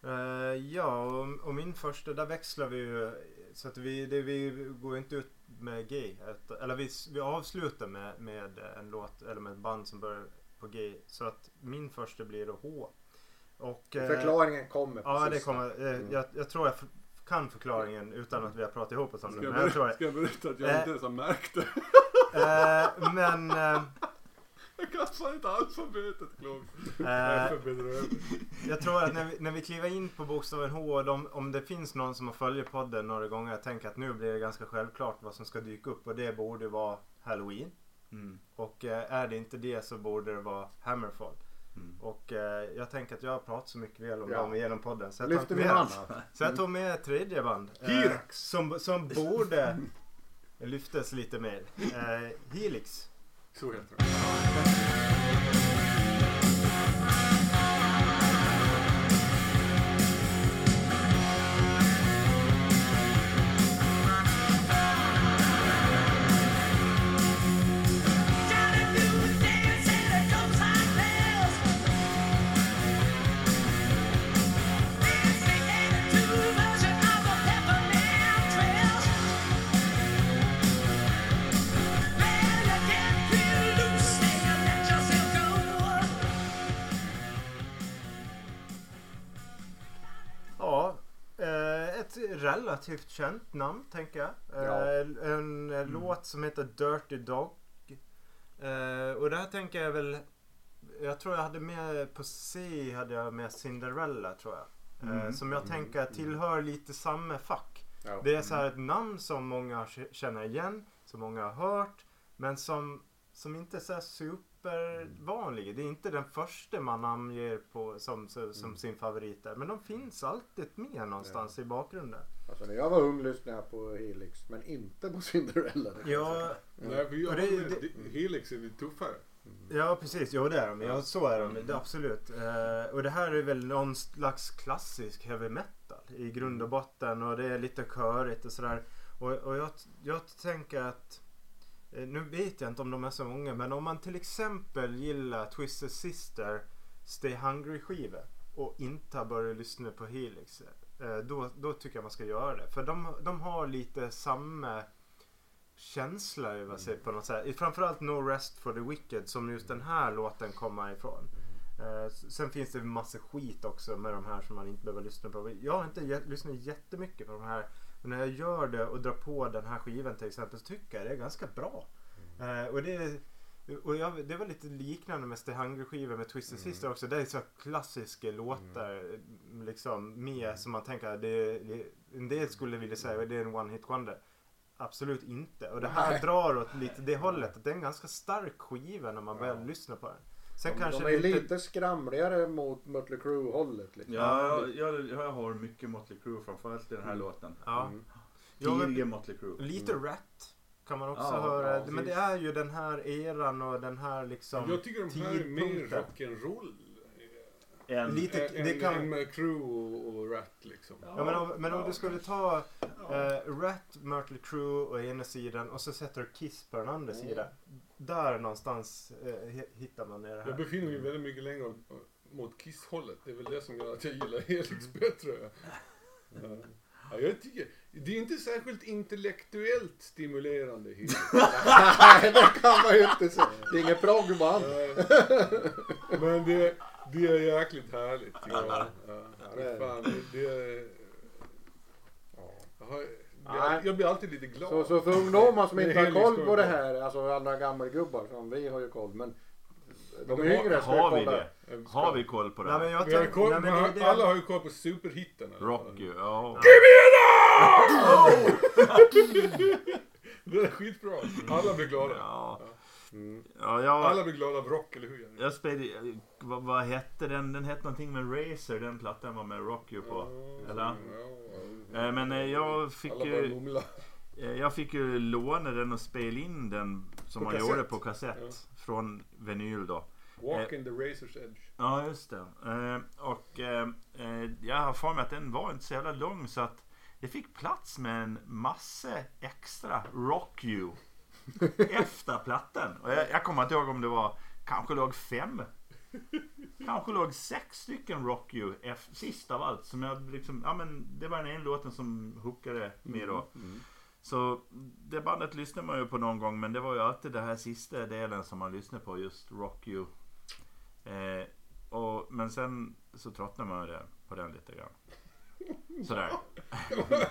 Eh, ja, och, och min första, där växlar vi ju. Så att vi, det, vi går inte ut med G. Ett, eller vi, vi avslutar med, med en låt, eller med ett band som börjar på G. Så att min första blir då H. Och, eh, Förklaringen kommer på Ja, det kommer. Eh, Mm. jag, jag tror jag kan förklaringen utan att vi har pratat ihop oss om det. Men jag tror berätta, jag, ska jag berätta att jag Eh. inte ens har märkt det? eh, men eh, Jag kan fan inte alfabetet. Jag eh. Jag tror att när vi, när vi kliver in på bokstaven H, de, om det finns någon som har följt podden några gånger, jag tänker att nu blir det ganska självklart vad som ska dyka upp och det borde vara Halloween. Mm. Och eh, är det inte det så borde det vara Hammerfall. Mm. Och eh, jag tänker att jag har pratat så mycket väl om Ja. dem genom podden. Så jag, Lyfter med, annat? så jag tog med ett tredje band. eh, Helix. som, som borde lyftas lite mer. Eh, Helix. Så heter det. Relativt känt namn tänker jag. Ja. Eh, en eh, låt som heter Dirty Dog. Eh, och där tänker jag väl, jag tror jag hade med på C hade jag med Cinderella tror jag. Eh, Mm. som jag tänker tillhör lite samma fack. Ja. Det är så här ett namn som många känner igen, som många har hört, men som, som inte är så här supervanlig. Det är inte den första man namnger på som, som, som sin favorit där. Men de finns alltid med någonstans i bakgrunden. Alltså när jag var ung lyssnade jag på Helix men inte på Cinderella. Ja, Nej, för jag Och det- det- Helix är lite tuffare. ja precis. Jo det är de. Ja, så är de. Det, absolut. Eh, och det här är väl någon slags klassisk heavy metal i grund och botten. Och det är lite körigt och sådär. Och, och jag, jag tänker att eh, nu vet jag inte om de är så många men om man till exempel gillar Twisted Sister Stay Hungry skiva och inte har börjat lyssna på Helix. Eh, Då, då tycker jag man ska göra det. För de, de har lite samma känsla över sig på något sätt. Framförallt No Rest for the Wicked som just den här låten kommer ifrån. Eh, Sen finns det massa skit också med de här som man inte behöver lyssna på. Jag har inte jä- lyssnat jättemycket på de här. Men när jag gör det och drar på den här skivan till exempel så tycker jag det är ganska bra. Eh, och det, är- och jag, det var lite liknande med Stay Hungry skivan med Twisted Sister också. Det är så klassiska låtar eh, liksom med som man tänker att det, det, en del skulle vilja säga att det är en one hit wonder. Absolut inte. Och det här Nej. drar åt lite det hållet. Att det är en ganska stark skiva när man Ja. börjar lyssna på den. Sen De, kanske de är lite... lite skramligare mot Mötley Crüe hållet. Liksom. Ja, jag, jag, jag har mycket Motley Crue framförallt i den här låten. Ja. Mm. Tidiga Motley Crue. Lite Rat kan man också Ja, höra. ja, men det är ju den här eran och den här liksom... jag tycker de här är mer tidpunkten. rock'n'roll. En, Lite- Än- det än- kan- än med Crew och, och Rat liksom. Ja, men om, men om du skulle ta eh, Rat, Mötley Crüe å ena sidan och så sätter du Kiss på den andra sidan. Där någonstans eh, hi- hittar man det Jag här. befinner mig väldigt mycket längre mot Kiss-hållet. Det är väl det som gör att jag gillar Helix bättre. Ja. Ja, jag tycker, det är inte särskilt intellektuellt stimulerande Helix. Nej, det kan man ju inte säga. Det är inget proggband. Men det, det är jäkligt härligt tycker jag. Ja, det fan, det, det jag, har, jag, jag blir alltid lite glad. Så, så för ungdomar som inte har koll på det här, alltså alla gammelgubbar som vi har ju koll, men de yngre ska Har vi kolla. det? Ska- Har vi koll på det? Nej, men jag Vi har koll, nej, men det, har, det, alla har ju koll på superhitten. Rocky, ja. Det är skitbra. Alla blir glada. Ja, Mm. ja, jag, Alla blir glada av rock, eller hur? Jenny? jag spelade, vad, vad hette den? Den hette någonting med Razer, den plattan var med Rocky på. Eller? Ja, ja. Eh, Men eh, jag fick Alla bara ju, mumla. Eh, jag fick ju låna den och spela in den som På man kassett? gjorde på kassett. Från vinyl då. Walk in the razor's edge. Ja, just det. Eh, och eh, eh, jag har för mig att den var inte så jävla lång så att det fick plats med en massa extra Rock You efter plattan. Och jag, jag kommer inte ihåg om det var, kanske låg fem. Kanske låg sex stycken Rock You sist av allt. Som jag liksom, ja men det var den ena låten som hookade mig då. Så det bandet lyssnar man ju på någon gång men det var ju alltid den här sista delen som man lyssnade på just Rock You. Eh, och, men sen så tröttnade man ju det- på den lite grann. Sådär.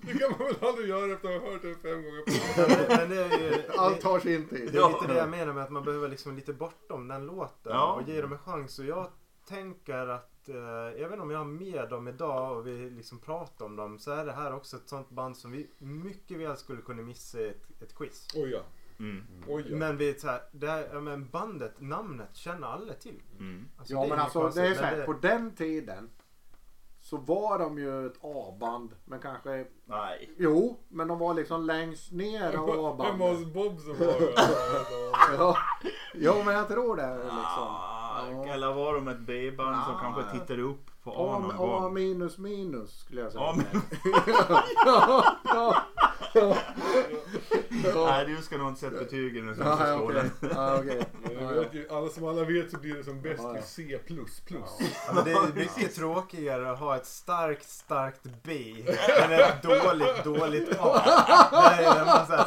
Det kan man väl aldrig göra efter att ha hört den fem gånger på men, men det är ju... Allt Det, tar sin tid. det är lite det jag menar med att man behöver liksom lite bortom den låten Ja. och ge dem en chans. Och jag tänker att, jag vet inte om jag har med dem idag och vi liksom pratar om dem, så är det här också ett sånt band som vi mycket väl skulle kunna missa i ett, ett quiz. Oj ja. Mm. Oj ja. Men vi så här, det här, men bandet, namnet känner alla till. Mm. Alltså, Ja är men alltså konstigt, det är så här, det- på den tiden så var de ju ett A-band men kanske Nej. Jo, men de var liksom längst ner av Hemma hos A-bandet. Bob som var det. Ja. Jo men jag tror det liksom. Ah, Ja. Eller var de ett B-band som Ah. kanske tittade upp på A A, någon A gång? minus minus skulle jag säga. A ja, ja, ja. Nej, du ska nog inte sätta betygen nu. Ja, ja, skolan. okej. Ja, okej. Men Ja, jag ja. vet alla som alla vet så blir det som bäst Ja, ja. i C++. Ja, men det är mycket tråkigare att ha ett starkt, starkt B än ett dåligt, dåligt A. Det är så här,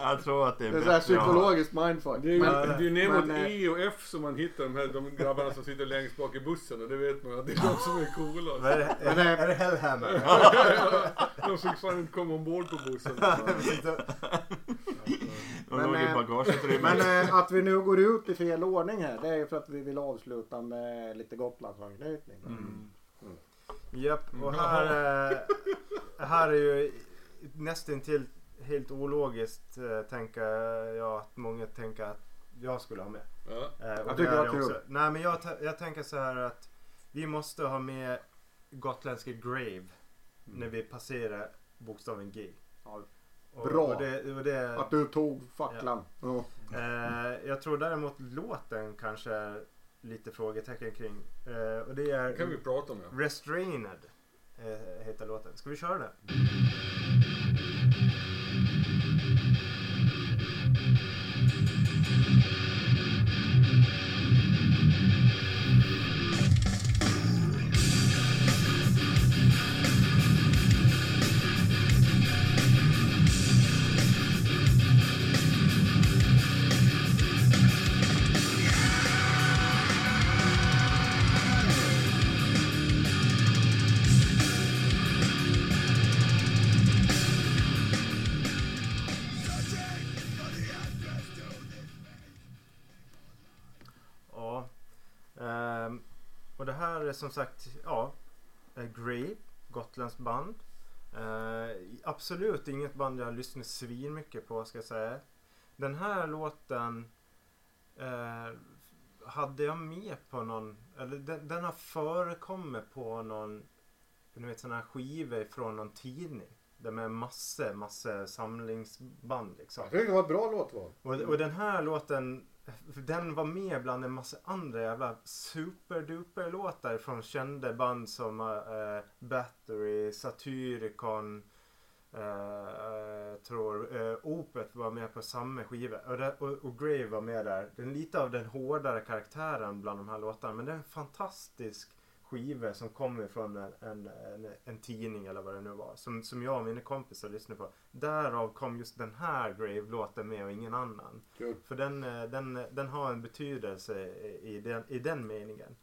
Jag tror att det är Det är så här bättre psykologiskt mindfuck. Det är ju Men, det är ner mot men, eh, E och F som man hittar de här de grabbarna som sitter längst bak i bussen och det vet man att det är de som är coola. är, det, är, det, är det Hellhammer? De fick fan inte komma ombord på bussen. Men, eh, men eh, att vi nu går ut i fel ordning här det är ju för att vi vill avsluta med lite Gotlandsanknytning. Mm. Japp, och här, eh, här är ju nästintill helt ologiskt eh, tänker jag att många tänker att jag skulle ha med. Ja. Eh, och Jag tycker är det var kul. också. Nej men jag, jag tänker så här att vi måste ha med gotländska Grave när vi passerar bokstaven G. Ja, Bra. Och det, och det, Att du tog facklan. Ja. eh, jag tror däremot låten kanske är lite frågetecken kring. Eh, och det är Det kan vi prata om ja. Restrained eh, heter låten. Ska vi köra den? Det som sagt, ja, eh, Grave, Gotlands band. Eh, absolut inget band jag lyssnar svin mycket på ska jag säga. Den här låten eh, hade jag med på någon, eller den, den har förekommit på någon, du vet sådana här skivor från någon tidning. Det med massor, massor samlingsband liksom. Jag tycker det var ett bra låtval. Och, och den här låten, den var med bland en massa andra jävla superduper låtar från kända band som uh, Battery, Satyricon, uh, uh, tror uh, Opeth var med på samma skiva. Och, det, och, och Grave var med där. Den är lite av den hårdare karaktären bland de här låtarna. Men det är en fantastisk skiva som kommer från en, en, en, en tidning eller vad det nu var. Som, som jag och mina kompisar lyssnade på. Därav kom just den här Grave-låten med och ingen annan. Kul. För den, eh, den, den har en betydelse i den, i den meningen.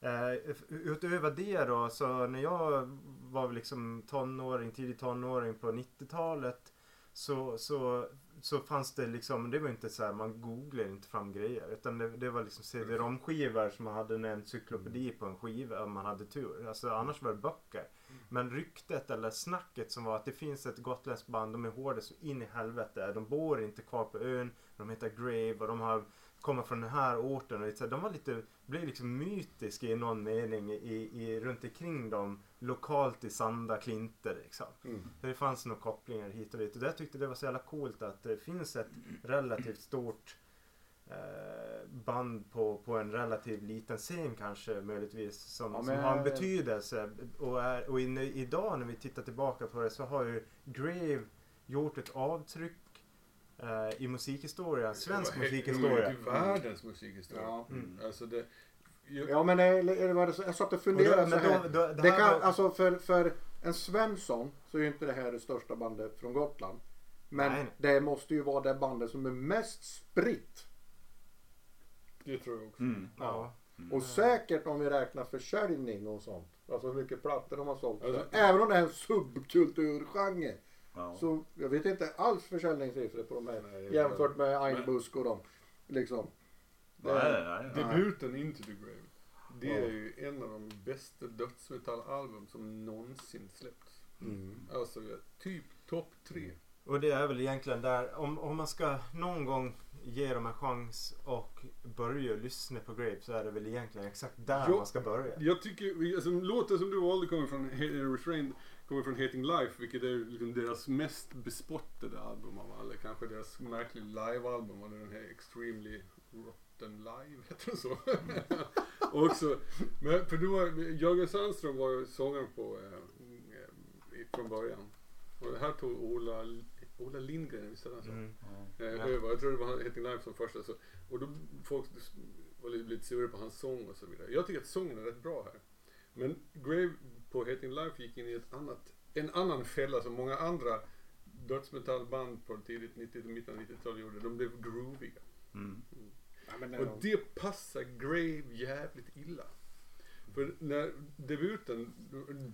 Eh, utöver det då, så när jag var liksom tonåring, tidig tonåring på 90-talet så, så så fanns det liksom, det var inte så här, man googlade inte fram grejer. Utan det, det var liksom CD-ROM-skivor som man hade en encyklopedi på en skiva om man hade tur. Alltså annars var det böcker. Men ryktet eller snacket som var att det finns ett gotländskt band, de är hårda så in i helvete. De bor inte kvar på ön, de heter Grave och de har kommer från den här orten. Och så här, de var lite, blev liksom mytiska i någon mening i, i, runt omkring dem. Lokalt i Sanda Klinter liksom. Mm. Det fanns nog kopplingar hit och dit. Och jag tyckte det var så jävla coolt att det finns ett relativt stort eh, band på, på en relativt liten scen kanske möjligtvis. Som, Ja, som men- har en betydelse. Och, är, och in, idag när vi tittar tillbaka på det så har ju Grave gjort ett avtryck eh, i musikhistoria. Svensk Det var- musikhistoria. det var ju Världens musikhistoria. Ja. Mm. Alltså det... Jag, Ja men är, är det var det så, jag satt och Och då- funderade så men här. då- då- det det kan, var- alltså för, för en Svensson så är ju inte det här det största bandet från Gotland. Men Nej, det måste ju vara det bandet som är mest spritt. det tror jag också. Mm. Ja. Och säkert om vi räknar försäljning och sånt. Alltså hur mycket plattor de har sålt. Alltså- Så även om det är en subkulturgenre. Ja. Så jag vet inte alls försäljningssiffror på de här. Nej, jämfört med Einbusk och dem. Liksom. Nej, nej, nej. nej. Debuten Into the Grave. Det Ja. är ju en av de bästa dödsmetallalbum som någonsin släppts. Mm. Alltså typ topp tre. Och det är väl egentligen där, om, om man ska någon gång ge dem en chans och börja lyssna på Grave så är det väl egentligen exakt där Jo. man ska börja. Jag tycker, alltså, låten som du valde kommer från He- Refrain, kommer från Hating Life, vilket är liksom deras mest bespottade album av alla. Kanske deras märkliga livealbum och den här Extremely Rotten Live, heter den så? och också, men för du var, Jörgen Sandström var ju sångaren på, eh, eh, från början. Och det här tog Ola, Ola Lindgren, visst är det så? Mm. Eh, Ja. över. Jag tror det var han- Hating Life som första. Så, och då folk var lite, lite sura på hans sång och så vidare. Jag tycker att sången är rätt bra här. Men Grave på Hating Life gick in i ett annat, en annan fälla som många andra dödsmetallband på tidigt 90 mitten av 90-talet gjorde. De blev grooviga. Mm. Ja, men det är Och det passar Grave jävligt illa. För när debuten,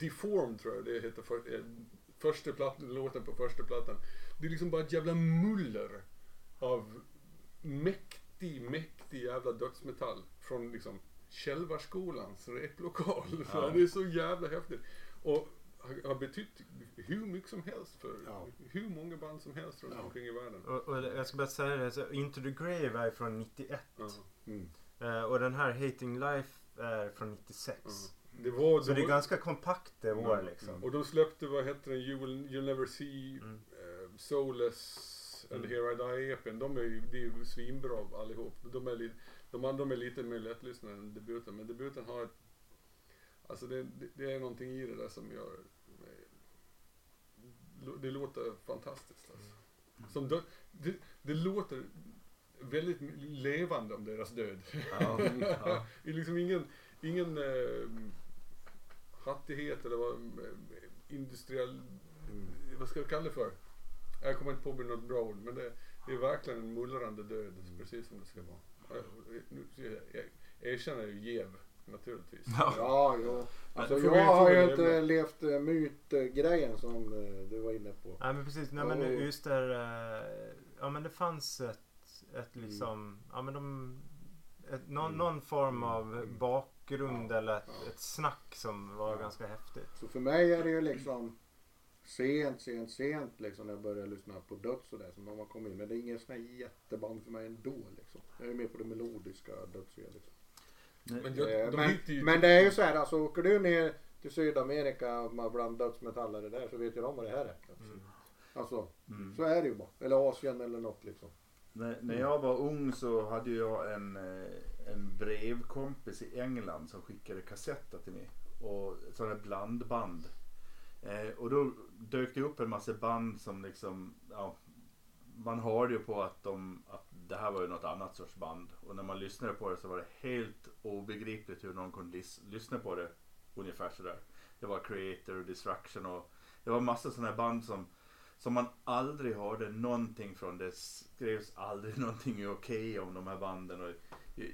Deformed tror jag det heter, för, eh, första plattan, låten på första plattan. Det är liksom bara ett jävla muller av mäktig, mäktig jävla dödsmetall från liksom Kälvarskolans replokal. Ja. Det är så jävla häftigt. Och har- betytt hur mycket som helst för Ja. hur många band som helst runt Ja. omkring i världen. Och, och jag ska bara säga det, så Into the Grave är från 91. Ja. Mm. Eh, och den här Hating Life är från 96. Ja. Det var, Så det är var- ganska kompakta år Ja. liksom. Och de släppte, vad hette den, you will, You'll Never See, Mm. eh, Soulless and Mm. Here I Die EPn. De är ju, det är ju svinbra allihop. De, är li, de andra de är lite mer lättlyssnade än debuten. Men debuten har ett, Alltså det, det, det är någonting i det där som gör Det låter fantastiskt alltså. Som dö, det, det låter väldigt levande om deras död. Ja. Ja. Det är liksom ingen, ingen eh, hattighet eller vad, eh, industriell, vad ska jag kalla det för? Jag kommer inte på något bra ord, men det, det är verkligen en mullrande död, precis som det ska vara. Jag, nu, jag erkänner ju jäv, naturligtvis. Ja. Ja, jo. Alltså, jag har ju inte levt äh, mytgrejen som eh, du var inne på. Nej men precis, nej men just där, eh, ja men det fanns ett, ett liksom, ja men de, ett, någon, Mm. någon form av bakgrund Ja. eller ett, Ja. ett snack som var Ja. ganska häftigt. Så för mig är det ju liksom sent, sent, sent liksom när jag började lyssna på döds och det som de har kommit in. Men det är ingen sån här jätteband för mig ändå liksom. Jag är mer på det melodiska dödsiga liksom. Men, jag, Eh, de men, ju men det är ju så här, alltså åker du ner till Sydamerika med bland dödsmetallare där så vet ju de vad det här är. Mm. Alltså, Mm. så är det ju bara. Eller Asien eller något liksom. När, när jag var ung så hade jag en, eh, en brevkompis i England som skickade kassetter till mig. Och sådana blandband. Eh, och då dök det upp en massa band som liksom, ja, man hörde ju på att, de, att det här var ju något annat sorts band. Och när man lyssnade på det så var det helt obegripligt hur någon kunde lys- lyssna på det ungefär sådär. Det var Creator och Destruction och det var massa sådana här band som som man aldrig hörde någonting från. Det skrevs aldrig någonting i okej om de här banden. Och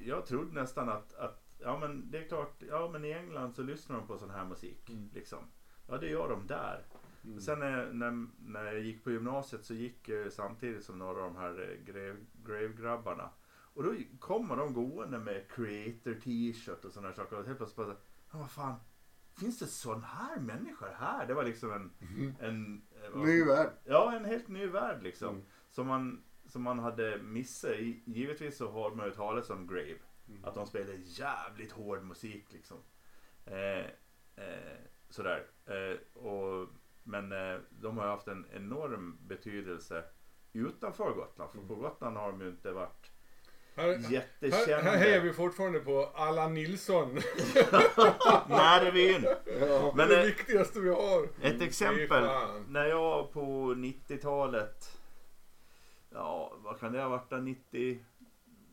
jag trodde nästan att, att ja men det är klart, ja men i England så lyssnar de på sån här musik. Mm. Liksom. Ja, det gör de där. Mm. Sen när, när, när jag gick på gymnasiet så gick jag samtidigt som några av de här eh, grave, grave-grabbarna. Och då kommer de gående med creator t-shirt och sådana saker. Och helt plötsligt bara, ja, vad fan, finns det sån här människor här? Det var liksom en... en eh, vad- Ny värld. Ja, en helt ny värld liksom. Mm. Som, man, som man hade missat. Givetvis så har man ju talat om Grave. Mm. Att de spelar jävligt hård musik liksom. Eh, eh, sådär. Eh, och, men eh, de har haft en enorm betydelse utanför Gotland. För på Gotland har de ju inte varit Här, här, jättekända. här hejar vi fortfarande på Allan Nilsson. Närrevyn. Ja. Men det eh, viktigaste vi har. ett Fy exempel. När jag på 90-talet, ja vad kan det ha varit då? 90,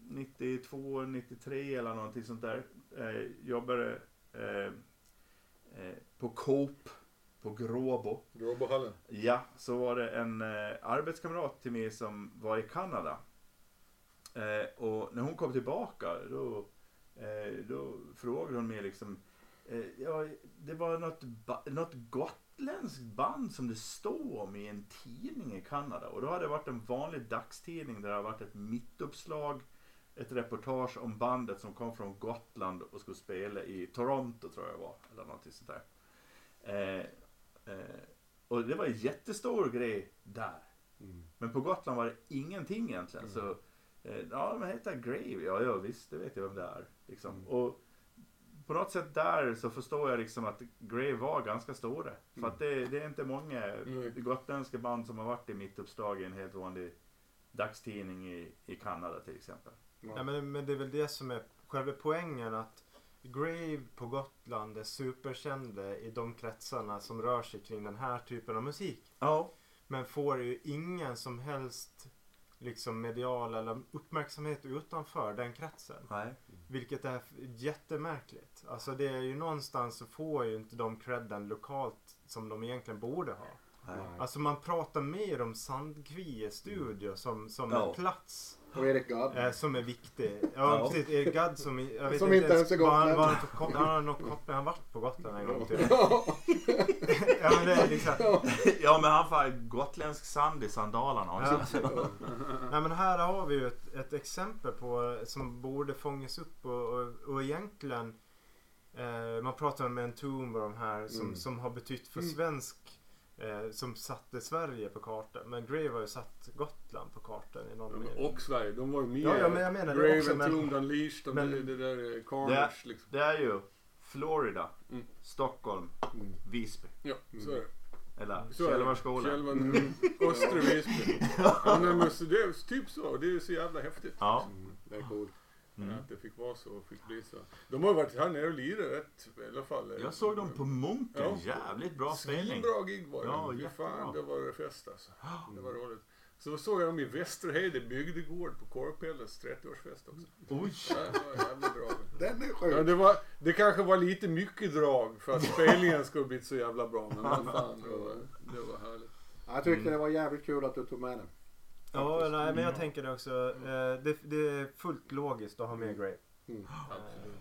92, 93 eller någonting sånt där. Eh, jobbade eh, på Coop på Gråbo. Gråbohallen. Ja, så var det en eh, arbetskamrat till mig som var i Kanada. Eh, och när hon kom tillbaka då, eh, då frågade hon mig liksom eh, ja, det var något, något gotländskt band som det stod om i en tidning i Kanada. Och då hade det varit en vanlig dagstidning där det hade varit ett mittuppslag, ett reportage om bandet som kom från Gotland och skulle spela i Toronto tror jag det var. Eller någonting sånt där. Eh, eh, och det var en jättestor grej där. Mm. Men på Gotland var det ingenting egentligen. Så, eh, ja, men heter Grave. Ja, ja, visst, det vet jag vem det är. Liksom. Mm. Och på något sätt där så förstår jag liksom att Grave var ganska stora. För att det, det är inte många Mm. gotländska band som har varit i mittuppslag i en helt vanlig dagstidning i, i Kanada till exempel. Ja, men, men det är väl det som är själva poängen att Grave på Gotland är superkända i de kretsarna som rör sig kring den här typen av musik. Ja. Men får ju ingen som helst liksom medial eller uppmärksamhet utanför den kretsen. Nej. Vilket är jättemärkligt. Alltså det är ju någonstans så får ju inte de credden lokalt som de egentligen borde ha. Nej. Alltså man pratar mer om Sandkvie studio som, som Ja. en plats Och Erik Gadd. eh, som är viktig. Ja, Ja. precis. Erik Gadd som, jag vet Som inte ens är vad han, han, han har någon koppling, han varit på Gotland en gång till. ja men det är liksom. ja men han får gotländsk sand i sandalerna Ja. också. Nej men här har vi ju ett, ett exempel på som borde fångas upp och, och, och egentligen eh, man pratar med en Tomb och de här som, Mm. som har betytt för Mm. svensk eh, som satte Sverige på kartan. Men Grave har ju satt Gotland på kartan i någon mening. Och Sverige, de var ju med. Ja, ja, men jag menar det Grave också, and men- Tomb Unleashed, de, men- det, det där eh, Carnage liksom. Det är ju Florida, Mm. Stockholm, Mm. Visby. Ja, så är det. Eller är det. Kälvarskolan. Kälvan, mm. Östra Visby. ja, men det är typ så. Det är så jävla häftigt. Ja. Mm. Det är coolt. Mm. Att det fick vara så och fick bli så. De har ju varit här nere och lirat rätt i alla fall. Jag såg dem på Munken. Ja. Jävligt bra spelning. Svinbra gig var det. Ja, Fy jättebra. fan, det var fest alltså. Det var roligt. Så såg jag dem i Västerhejde bygdegård på Korpelles 30-årsfest också. Oj! Ja, Det var jävligt bra. Den är Ja, sjuk. det, var, det kanske var lite mycket drag för att spelningen skulle blivit så jävla bra. Men vad fan, det var, det var härligt. Jag tyckte det var jävligt kul att du tog med den. Ja, nej, men jag Ja. tänker det också. Eh, det, det är fullt logiskt att ha med Grave. Mm. Absolut.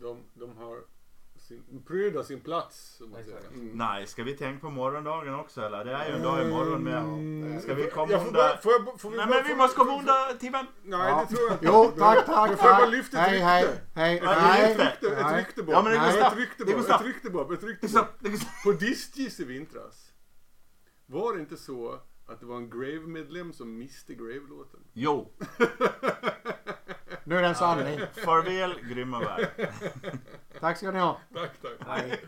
De, de har sin, prydar sin plats. Mm. Nej, ska vi tänka på morgondagen också eller? Det är ju en dag imorgon med. Mm. Ska vi komma får jag, får vi Nej bara, men vi måste komma under timmen. Nej, Ja. det tror jag inte. Jo, tack, tack, får jag bara lyfta ett Hej, hej, rykte? hej, hej. Ett rykte, ett Nej. rykte bara. Ja, men det går Nej, snabbt. ett rykte bara. Ett rykte bara. Ett rykte bara. På Discgis i vintras. Var det inte så att det var en Grave-medlem som miste Grave-låten? Jo, Nu är det en sanning. farväl grymma värld. Tack ska ni ha. Tack, tack. Hej.